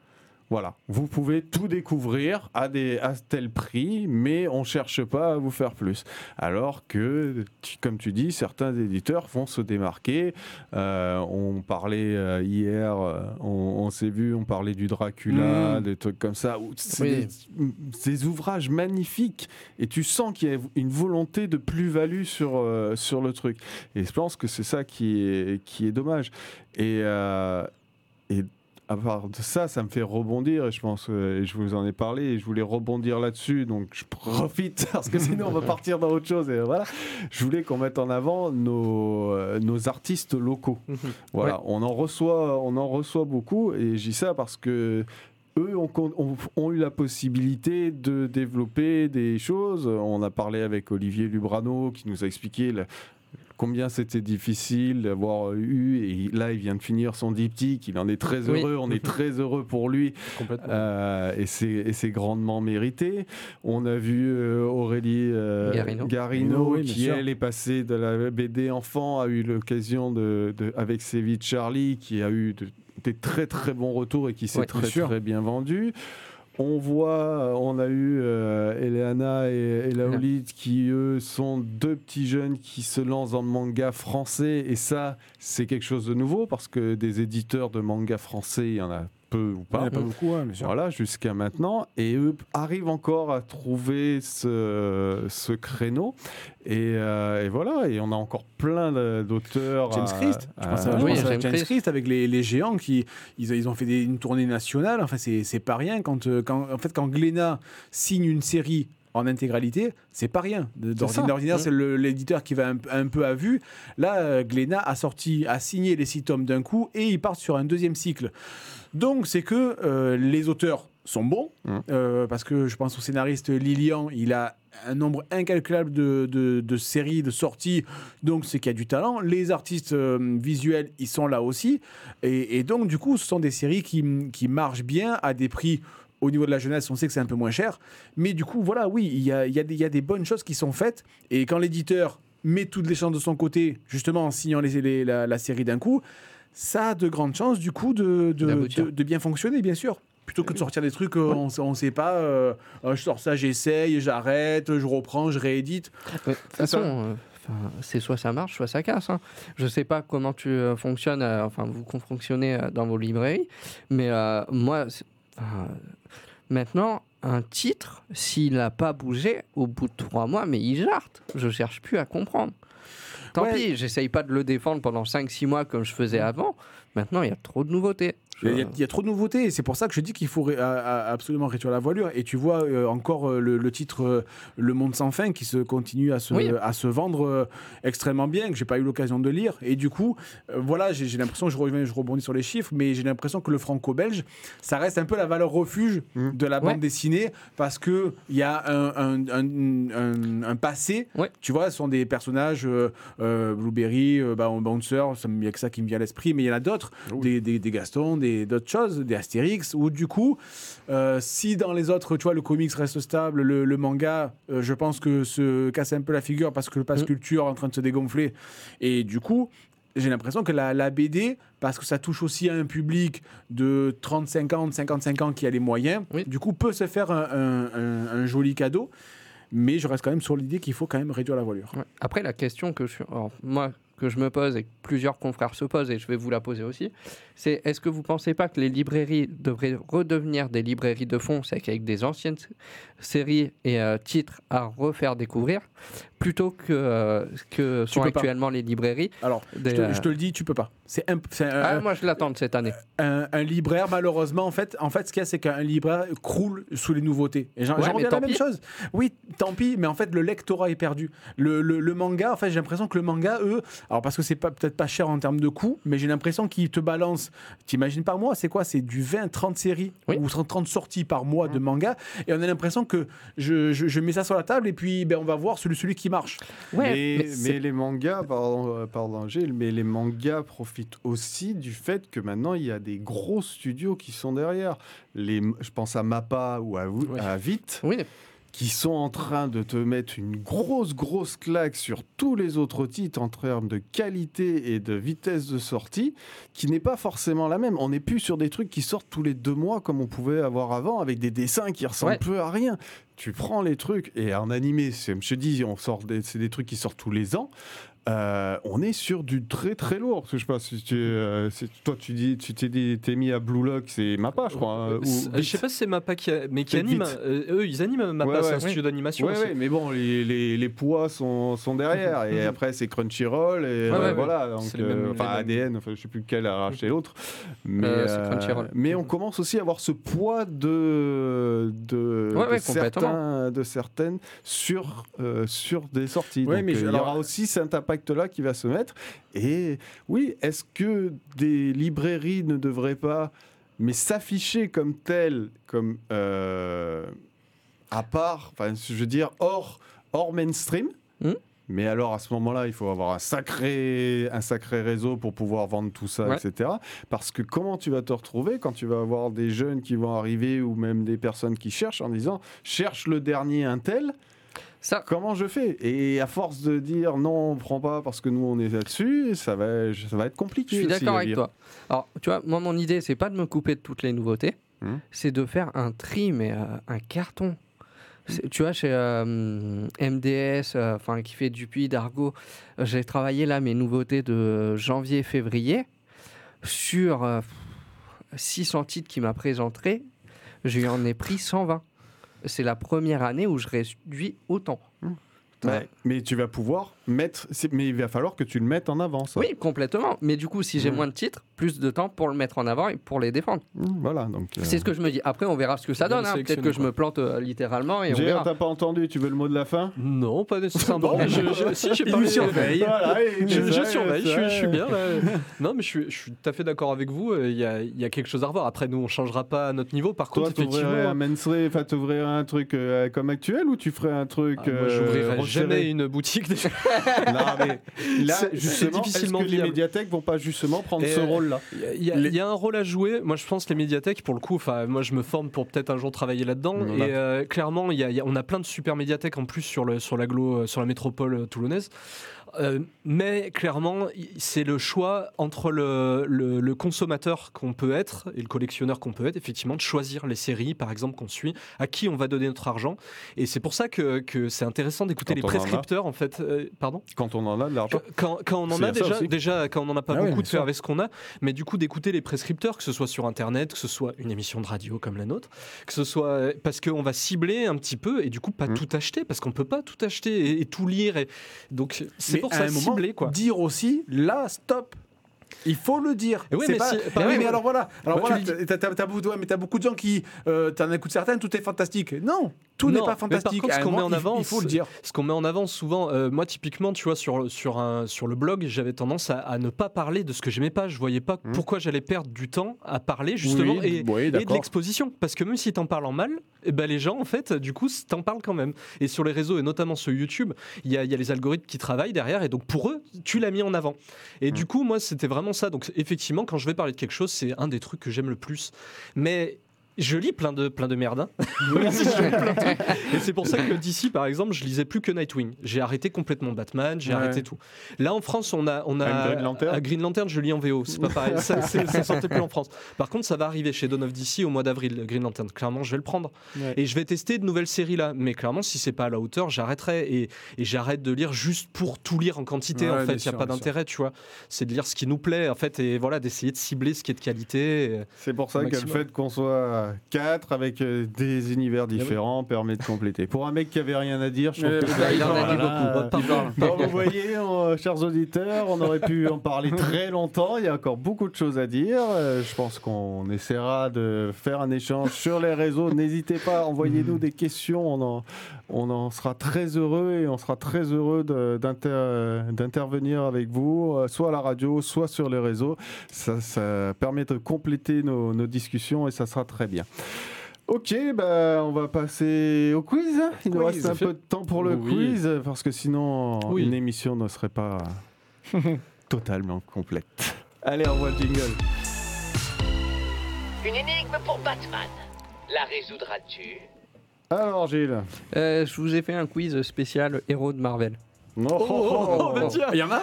Voilà, vous pouvez tout découvrir à, des, à tel prix, mais on cherche pas à vous faire plus. Alors que, tu- comme tu dis, certains éditeurs vont se démarquer. Euh, on parlait euh, hier, euh, on, on s'est vu, on parlait du Dracula, Mm. des trucs comme ça. C'est Oui. des, des ouvrages magnifiques et tu sens qu'il y a une volonté de plus-value sur, euh, sur le truc. Et je pense que c'est ça qui est, qui est dommage. Et, et à part de ça, ça me fait rebondir, et je pense, euh, et je vous en ai parlé, et je voulais rebondir là-dessus, donc je profite, parce que sinon on va partir dans autre chose, et voilà. Je voulais qu'on mette en avant nos, euh, nos artistes locaux. Voilà, on, en reçoit, on en reçoit beaucoup, et je dis ça parce que eux ont, con- ont- ont eu la possibilité de développer des choses. On a parlé avec Olivier Lubrano qui nous a expliqué combien c'était difficile d'avoir eu. Et là, il vient de finir son diptyque. Il en est très Oui. heureux. On est très heureux pour lui. Complètement. Euh, et c'est et c'est grandement mérité. On a vu euh, Aurélie euh, Garino. Garino, Oui, bien qui sûr. elle est passée de la BD enfant, a eu l'occasion de, de- avec Séville Charlie, qui a eu de- des très très bons retours et qui s'est Ouais, très très bien vendu. On voit, on a eu euh, Eleana et, et Laolite qui, eux, sont deux petits jeunes qui se lancent dans le manga français. Et ça, c'est quelque chose de nouveau parce que des éditeurs de manga français, il y en a peu ou Il y en pas. a pas beaucoup, hein, bien sûr. Voilà, jusqu'à maintenant. Et eux arrivent encore à trouver ce, ce créneau. Et, euh, et voilà, et on a encore plein d'auteurs. James à- Christ, je à- pense à, je Oui, pense à James James Christ. Christ avec les, les géants qui ils, ils ont fait des- une tournée nationale. Enfin, c'est c'est pas rien quand, euh, quand en fait quand Glénat signe une série en intégralité, c'est pas rien. D'ordinaire, c'est l'éditeur qui va un, un peu à vue. Là, euh, Glénat a sorti, a signé les six tomes d'un coup et ils partent sur un deuxième cycle. Donc, c'est que euh, les auteurs sont bons Mm. euh, parce que je pense au scénariste Lilian, il a un nombre incalculable de, de- de séries, de sorties, donc c'est qu'il y a du talent. Les artistes euh, visuels, ils sont là aussi. Et, et donc, du coup, ce sont des séries qui, qui marchent bien à des prix. Au niveau de la jeunesse, on sait que c'est un peu moins cher. Mais du coup, voilà, oui, il y a, y a y a des bonnes choses qui sont faites. Et quand l'éditeur met toutes les chances de son côté, justement en signant les, les- la, la série d'un coup, ça a de grandes chances, du coup, de, de, D'aboutir. de- de bien fonctionner, bien sûr. Plutôt que de sortir des trucs, euh, on ne sait pas, euh, euh, je sors ça, j'essaye, j'arrête, je reprends, je réédite. De toute façon, c'est soit ça marche, soit ça casse. hein. Je sais pas comment tu fonctionnes, enfin vous fonctionnez dans vos librairies, mais moi, maintenant, un titre, s'il n'a pas bougé au bout de trois mois, mais il jarte. Je cherche plus à comprendre. Tant Ouais. pis, j'essaye pas de le défendre pendant 5-6 mois comme je faisais avant. Maintenant, il y a trop de nouveautés. Il y, a, il y a trop de nouveautés et c'est pour ça que je dis qu'il faut ré- absolument réduire la voilure. Et tu vois euh, encore euh, le, le titre euh, Le Monde sans fin qui se continue à se, Oui. à se vendre euh, extrêmement bien, que j'ai pas eu l'occasion de lire. Et du coup, euh, voilà, j'ai j'ai l'impression, je, reviens, je rebondis sur les chiffres, mais j'ai l'impression que le franco-belge, ça reste un peu la valeur refuge Mm. de la bande Ouais. dessinée parce qu'il y a un, un, un- un- un passé. Ouais. Tu vois, ce sont des personnages, euh, euh, Blueberry, euh, bah, Bouncer, il y a que ça qui me vient à l'esprit, mais il y en a d'autres, des, des, des Gaston, des- d'autres choses, des Astérix, où du coup, euh, si dans les autres, tu vois, le comics reste stable, le, le manga, euh, je pense que se casse un peu la figure parce que le pass Mm. culture est en train de se dégonfler. Et du coup, j'ai l'impression que la, la BD, parce que ça touche aussi à un public de 30, 50, 55 ans qui a les moyens, Oui. du coup, peut se faire un, un- un- un joli cadeau. Mais je reste quand même sur l'idée qu'il faut quand même réduire la voilure. Ouais. Après, la question que je, alors, moi, que je me pose et que plusieurs confrères se posent, et je vais vous la poser aussi, c'est est-ce que vous pensez pas que les librairies devraient redevenir des librairies de fond, c'est avec des anciennes séries et euh, titres à refaire découvrir, plutôt que, euh, que sont pas. actuellement les librairies Alors, des, je, te, euh, je te le dis, tu peux pas. C'est imp- c'est un, Ah, un- moi, je l'attends cette année. un- un libraire, malheureusement, en fait, en fait ce qu'il y a, c'est qu'un libraire croule sous les nouveautés. Et j'en Ouais, reviens à la même pis. chose. Oui, tant pis, mais en fait, le lectorat est perdu. Le, le- le manga, en fait, j'ai l'impression que le manga, eux, alors parce que c'est pas- peut-être pas cher en termes de coût, mais j'ai l'impression qu'ils te balancent, t'imagines par mois, c'est quoi? C'est du 20, 30 séries Oui. ou 30, 30 sorties par mois de manga. Et on a l'impression que je, je- je mets ça sur la table et puis ben, on va voir celui, celui qui marche. Ouais, mais, mais mais les mangas, pardon, euh, pardon Gilles, mais les mangas profitent aussi du fait que maintenant il y a des gros studios qui sont derrière. Les, je pense à Mappa ou à, Vite, Oui, qui sont en train de te mettre une grosse, grosse claque sur tous les autres titres en termes de qualité et de vitesse de sortie, qui n'est pas forcément la même. On n'est plus sur des trucs qui sortent tous les deux mois comme on pouvait avoir avant, avec des dessins qui ressemblent Ouais. peu à rien. Tu prends les trucs, et en animé, je te dis, on sort c'est des trucs qui sortent tous les ans. Euh, on est sur du très très lourd. Je sais pas si tu, euh, si toi tu dis, tu t'es dit, t'es mis à Blue Lock, c'est Mappa, je crois. hein, ou C'est- Je sais pas si c'est Mappa qui a- mais qui anime. euh, eux, ils animent Mappa, Ouais, c'est un ouais. studio d'animation Ouais, aussi. mais bon, les, les, les poids sont, sont derrière. et après, c'est Crunchyroll. Et euh, ouais, ouais. voilà. Donc, mêmes- euh, enfin. ADN, enfin, je sais plus lequel a racheté l'autre. Mais, Euh, mais on commence aussi à avoir ce poids de, de, Ouais, de ouais, certains, de certaines sur, euh, sur des sorties. Ouais, Donc, mais euh, il y aura aussi cet impact-là qui va se mettre. Et oui, est-ce que des librairies ne devraient pas mais s'afficher comme tel, comme euh, à part, enfin, je veux dire hors, hors mainstream. Hmm. Mais alors à ce moment-là, il faut avoir un sacré, un sacré réseau pour pouvoir vendre tout ça, Ouais. etc. Parce que comment tu vas te retrouver quand tu vas avoir des jeunes qui vont arriver ou même des personnes qui cherchent en disant cherche le dernier Intel, Ça, comment je fais? Et à force de dire non, on prend pas parce que nous on est là-dessus, ça va, ça va être compliqué. Je suis d'accord avec toi. Alors, tu vois, moi, mon idée, c'est pas de me couper de toutes les nouveautés, Hmm. c'est de faire un tri, mais euh, un carton. Tu vois, chez euh, MDS, euh, enfin qui fait Dupuis, d'Argo, j'ai travaillé là mes nouveautés de janvier-février sur euh, 600 titres qui m'a présenté. J'en ai pris 120. C'est la première année où je réduis autant. Ouais, Mais tu vas pouvoir mettre, mais il va falloir que tu le mettes en avant. Ça. Oui, complètement. Mais du coup, si j'ai Hmm. moins de titres, plus de temps pour le mettre en avant et pour les défendre. Mmh, Voilà, donc. euh, C'est ce que je me dis. Après, on verra ce que ça donne. hein. Peut-être que je me plante euh, littéralement et on verra. t'as pas entendu, tu veux le mot de la fin? Non, pas nécessairement. Bon, je, je- si, j'ai nous surveille. Voilà, Je, surveille, je, suis- vrai. je suis bien là. Non, mais je suis, je suis tout à fait d'accord avec vous. euh, Il y, a, il y a quelque chose à revoir. Après, nous, on changera pas à notre niveau. Par Toi, contre, effectivement, un mainstream, enfin, t'ouvrirais un truc euh, comme actuel ou tu ferais un truc. ah, moi, euh, j'ouvrirai resserré jamais une boutique. déjà. Non, mais là, justement, est-ce difficilement que les médiathèques vont pas justement prendre Et, ce euh, rôle-là Il y a- il y, a- un rôle à jouer. Moi, je pense que les médiathèques, pour le coup, enfin, moi, je me forme pour peut-être un jour travailler là-dedans. Et euh, clairement, il y a- y a- on a plein de super médiathèques en plus sur le sur l'agglo, euh, sur la métropole euh, toulonnaise. Euh, mais clairement, c'est le choix entre le, le- le consommateur qu'on peut être et le collectionneur qu'on peut être, effectivement, de choisir les séries, par exemple, qu'on suit, à qui on va donner notre argent. Et c'est pour ça que, que c'est intéressant d'écouter les en prescripteurs, en fait. Euh, pardon? Quand on en a de l'argent. quand, quand on en a déjà, déjà, quand on n'en a pas Ah beaucoup de faire avec ce qu'on a, mais du coup d'écouter les prescripteurs, que ce soit sur Internet, que ce soit une émission de radio comme la nôtre, que ce soit parce qu'on va cibler un petit peu et du coup pas Mm. tout acheter parce qu'on peut pas tout acheter et, et tout lire. Et... Donc c'est pour à ça un moment, cibler quoi. Dire aussi, là, stop. Il faut le dire. Et oui, mais pas- si- mais oui, oui, mais ouais. alors voilà. Alors Bah, voilà, t'as, t'as beaucoup de gens qui, euh, t'en écoutes certaines, tout est fantastique. Non, tout n'est mais pas par fantastique. contre, ce À un qu'on met en avant, il faut le dire. Ce qu'on met en avant souvent, euh, moi typiquement, tu vois, sur, sur, un, sur le blog, j'avais tendance à, à ne pas parler de ce que j'aimais pas. Je voyais pas Mhm. pourquoi j'allais perdre du temps à parler justement Oui, et, oui, et de l'exposition. Parce que même si t'en parles en mal, eh ben les gens, en fait, du coup, t'en parlent quand même. Et sur les réseaux, et notamment sur YouTube, il y a, il y a les algorithmes qui travaillent derrière. Et donc, pour eux, tu l'as mis en avant. Et du coup, moi, c'était vraiment ça. Donc, effectivement, quand je vais parler de quelque chose, c'est un des trucs que j'aime le plus. Mais. Je lis plein de, plein de merde. hein. Et c'est pour ça que d'ici, par exemple, je lisais plus que Nightwing. J'ai arrêté complètement Batman, j'ai Ouais. arrêté tout. Là, en France, on a. On a Green Lantern à Green Lantern, je lis en VO. C'est pas pareil. Ça, c'est- ça sortait plus en France. Par contre, ça va arriver chez Dawn of DC au mois d'avril, Green Lantern. Clairement, je vais le prendre. Ouais. Et je vais tester de nouvelles séries là. Mais clairement, si c'est pas à la hauteur, j'arrêterai. Et, et j'arrête de lire juste pour tout lire en quantité. Ouais, en fait, il n'y sûr, a pas d'intérêt, tu vois. C'est de lire ce qui nous plaît, en fait, et voilà, d'essayer de cibler ce qui est de qualité. C'est pour ça que le fait qu'on soit quatre avec euh, des univers oui. différents permet de compléter. Pour un mec qui avait rien à dire, je trouve Euh, que bah, ça- il en a dit voilà. beaucoup. Bon, vous voyez, euh, chers auditeurs, on aurait pu en parler très longtemps. Il y a encore beaucoup de choses à dire. Euh, je pense qu'on essaiera de faire un échange sur les réseaux. N'hésitez pas, envoyez-nous des questions. On en, on en sera très heureux et on sera très heureux d'intervenir avec vous, soit à la radio, soit sur les réseaux. Ça, ça permet de compléter nos, nos discussions et ça sera très bien. Ok, bah, on va passer au quiz. Il nous Quiz, reste un fait. peu de temps pour le Oui. quiz parce que sinon Oui. une émission ne serait pas totalement complète. Allez, on voit le jingle. Une énigme pour Batman. La résoudras-tu? Alors, Gilles. Euh, je vous ai fait un quiz spécial héros de Marvel. Oh, Oh, oh, oh, bah tiens. Il y en a?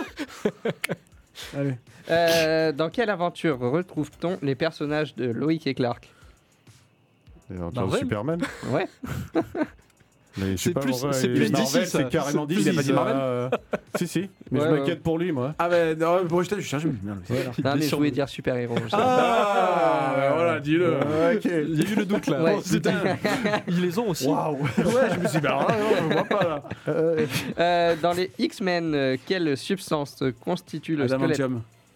Allez. Euh, dans quelle aventure retrouve-t-on les personnages de Loïc et Clark? Alors, Marvel Superman Ouais. Mais je sais C'est pas plus- c'est et plus Marvel, c'est carrément C'est DC. plus- il a pas dit ça, Marvel euh, Si, si. Mais Ouais, je ouais. m'inquiète pour lui, moi. Ah ben non, bon, je, je cherche. Merde, c'est là. Non, mais je voulais dire super-héros. Ah, ben voilà, dis-le. Il y a eu le doute là. Oh. Ils les ont aussi. Waouh. Ouais, je me suis dit, ben non, je vois pas là. Euh, dans les X-Men, euh, quelle substance constitue le squelette?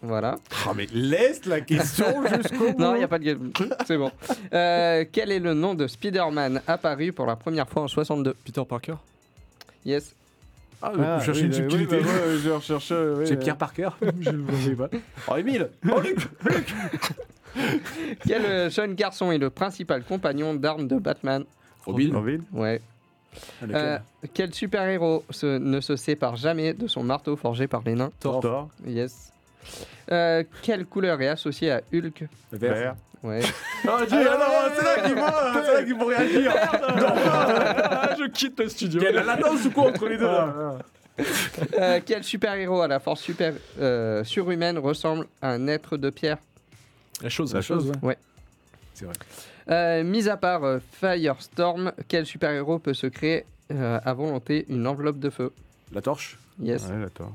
Voilà. Ah, mais laisse la question jusqu'au bout. Non, il n'y a pas de game. C'est bon. Euh, quel est le nom de Spider-Man apparu pour la première fois en 62 Peter Parker. Yes. Ah, Ah, vous cherchez oui, une bah, subtilité. oui, bah, ouais, je recherche. oui, C'est euh, Pierre Parker Je le voyais pas. Oh, Emile Oh, Luc Quel euh, jeune garçon est le principal compagnon d'armes de Batman? Robin Robin Ouais. Ah, Euh, quel super-héros ne se sépare jamais de son marteau forgé par les nains? Thor. Thor. Yes. Euh, quelle couleur est associée à Hulk Vert. Ouais. Ah, dis, alors, c'est là qu'il faut, c'est là qu'il faut réagir. Ah, je quitte le studio. Il y a la latence ou quoi entre les deux là Euh, quel super-héros à la force super, euh, surhumaine ressemble à un être de pierre La chose. La chose, ouais. Ouais. C'est vrai. Euh, Mis à part euh, Firestorm, quel super-héros peut se créer euh, à volonté une enveloppe de feu? La torche? Yes. Ouais, la Thor.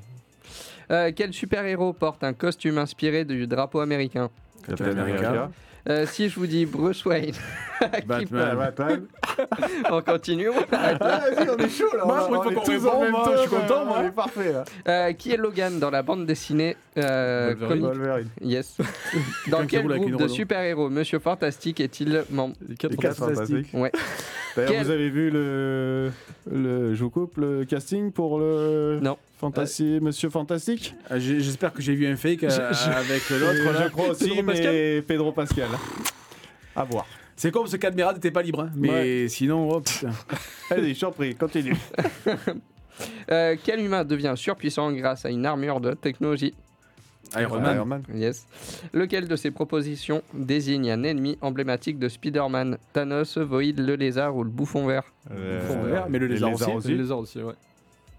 Euh, quel super-héros porte un costume inspiré du drapeau américain Captain America. Euh, Si je vous dis Bruce Wayne, qui Batman. Batman. on continue. Ah, vas-y, on est chaud là. Moi, on, on fois est qu'on en même temps, je suis content, moi. On est parfait là. Euh, qui est Logan dans la bande dessinée euh, Wolverine. Wolverine. Yes. Dans quel groupe de super-héros Monsieur Fantastique est-il membre Les quatre Les quatre fantastiques. fantastiques. Ouais. D'ailleurs, Quel- vous avez vu le, le, je vous coupe, le casting pour le Non. Fantasy, Monsieur Fantastique Ah, J'espère que j'ai vu un fake euh, Je- je- avec l'autre là. Je crois aussi, Pedro mais Pedro Pascal. À voir. C'est comme ce Cadmera n'était pas libre, hein. mais sinon, oh putain. Allez, je t'en prie, continue. Euh, quel humain devient surpuissant grâce à une armure de technologie? Iron Man. Iron Man. Yes. Lequel de ces propositions désigne un ennemi emblématique de Spider-Man? Thanos, Void, le lézard ou le bouffon vert? Euh, Bouffon vert, mais le lézard aussi. Les lézards aussi, ouais.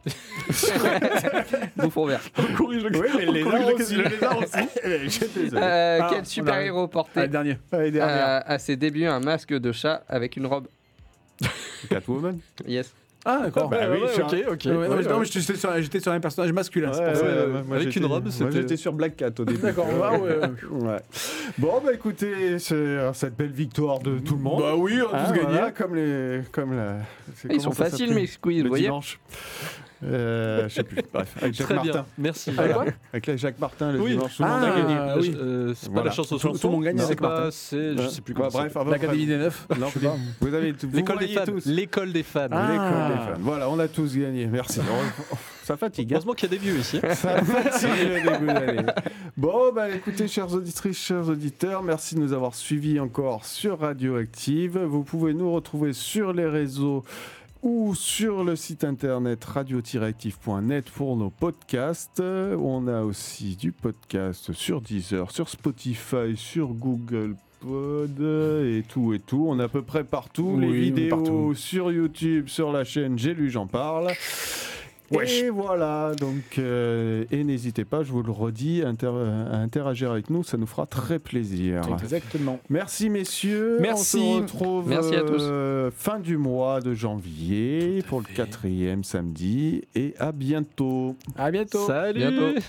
Bouffon vert. Oui, mais le lézard aussi. Le lézard aussi. Je suis désolé. Euh, Ah, quel on super-héros portait Allez, dernier. Euh, à ses débuts un masque de chat avec une robe Catwoman. Yes. Ah, d'accord. Bah oui, ouais, ok, ok. Ouais, non, ouais, non, j'étais sur, j'étais sur un personnage masculin. c'est ça. euh, moi, avec une robe, c'était- j'étais sur Black Cat au début. D'accord, ah, ouais, ouais. Ouais. Bon, bah écoutez, c'est euh, cette belle victoire de tout le monde. Bah oui, on a Hein, tous gagné. voilà, comme les, comme la. Ils sont faciles mes Le vous voyez dimanche. Euh, je sais plus. Bref, avec Jacques Très Martin. bien. Merci. Avec quoi Avec la Jacques Martin le Oui. dimanche. Tout le monde Ah, a gagné. La- oui. euh, c'est pas Voilà. la chanson Tout- tout le monde gagne Non, avec c'est pas- Martin. C'est, je sais plus Ouais, comment bref, L'Académie des Neufs. Non, je sais pas. Vous avez tout. L'école des fans. tous. L'école des fans. Ah. L'école des fans. Voilà, on a tous gagné. Merci. Ça fatigue. hein. Heureusement qu'il y a des vieux ici. hein. Ça fatigue le début d'année. Bon, bah écoutez, chers auditrices, chers auditeurs, merci de nous avoir suivis encore sur Radioactive. Vous pouvez nous retrouver sur les réseaux ou sur le site internet radio-active.net pour nos podcasts. On a aussi du podcast sur Deezer, sur Spotify, sur Google Pod et tout et tout. On est à peu près partout. Oui, les vidéos partout. sur YouTube, sur la chaîne J'ai lu, j'en parle. Et voilà, donc, euh, et n'hésitez pas, je vous le redis, inter- à interagir avec nous, ça nous fera très plaisir. Exactement. Merci messieurs. Merci. On se retrouve Merci à tous. euh, fin du mois de janvier pour le quatrième samedi et à bientôt. À bientôt. Salut. Bientôt.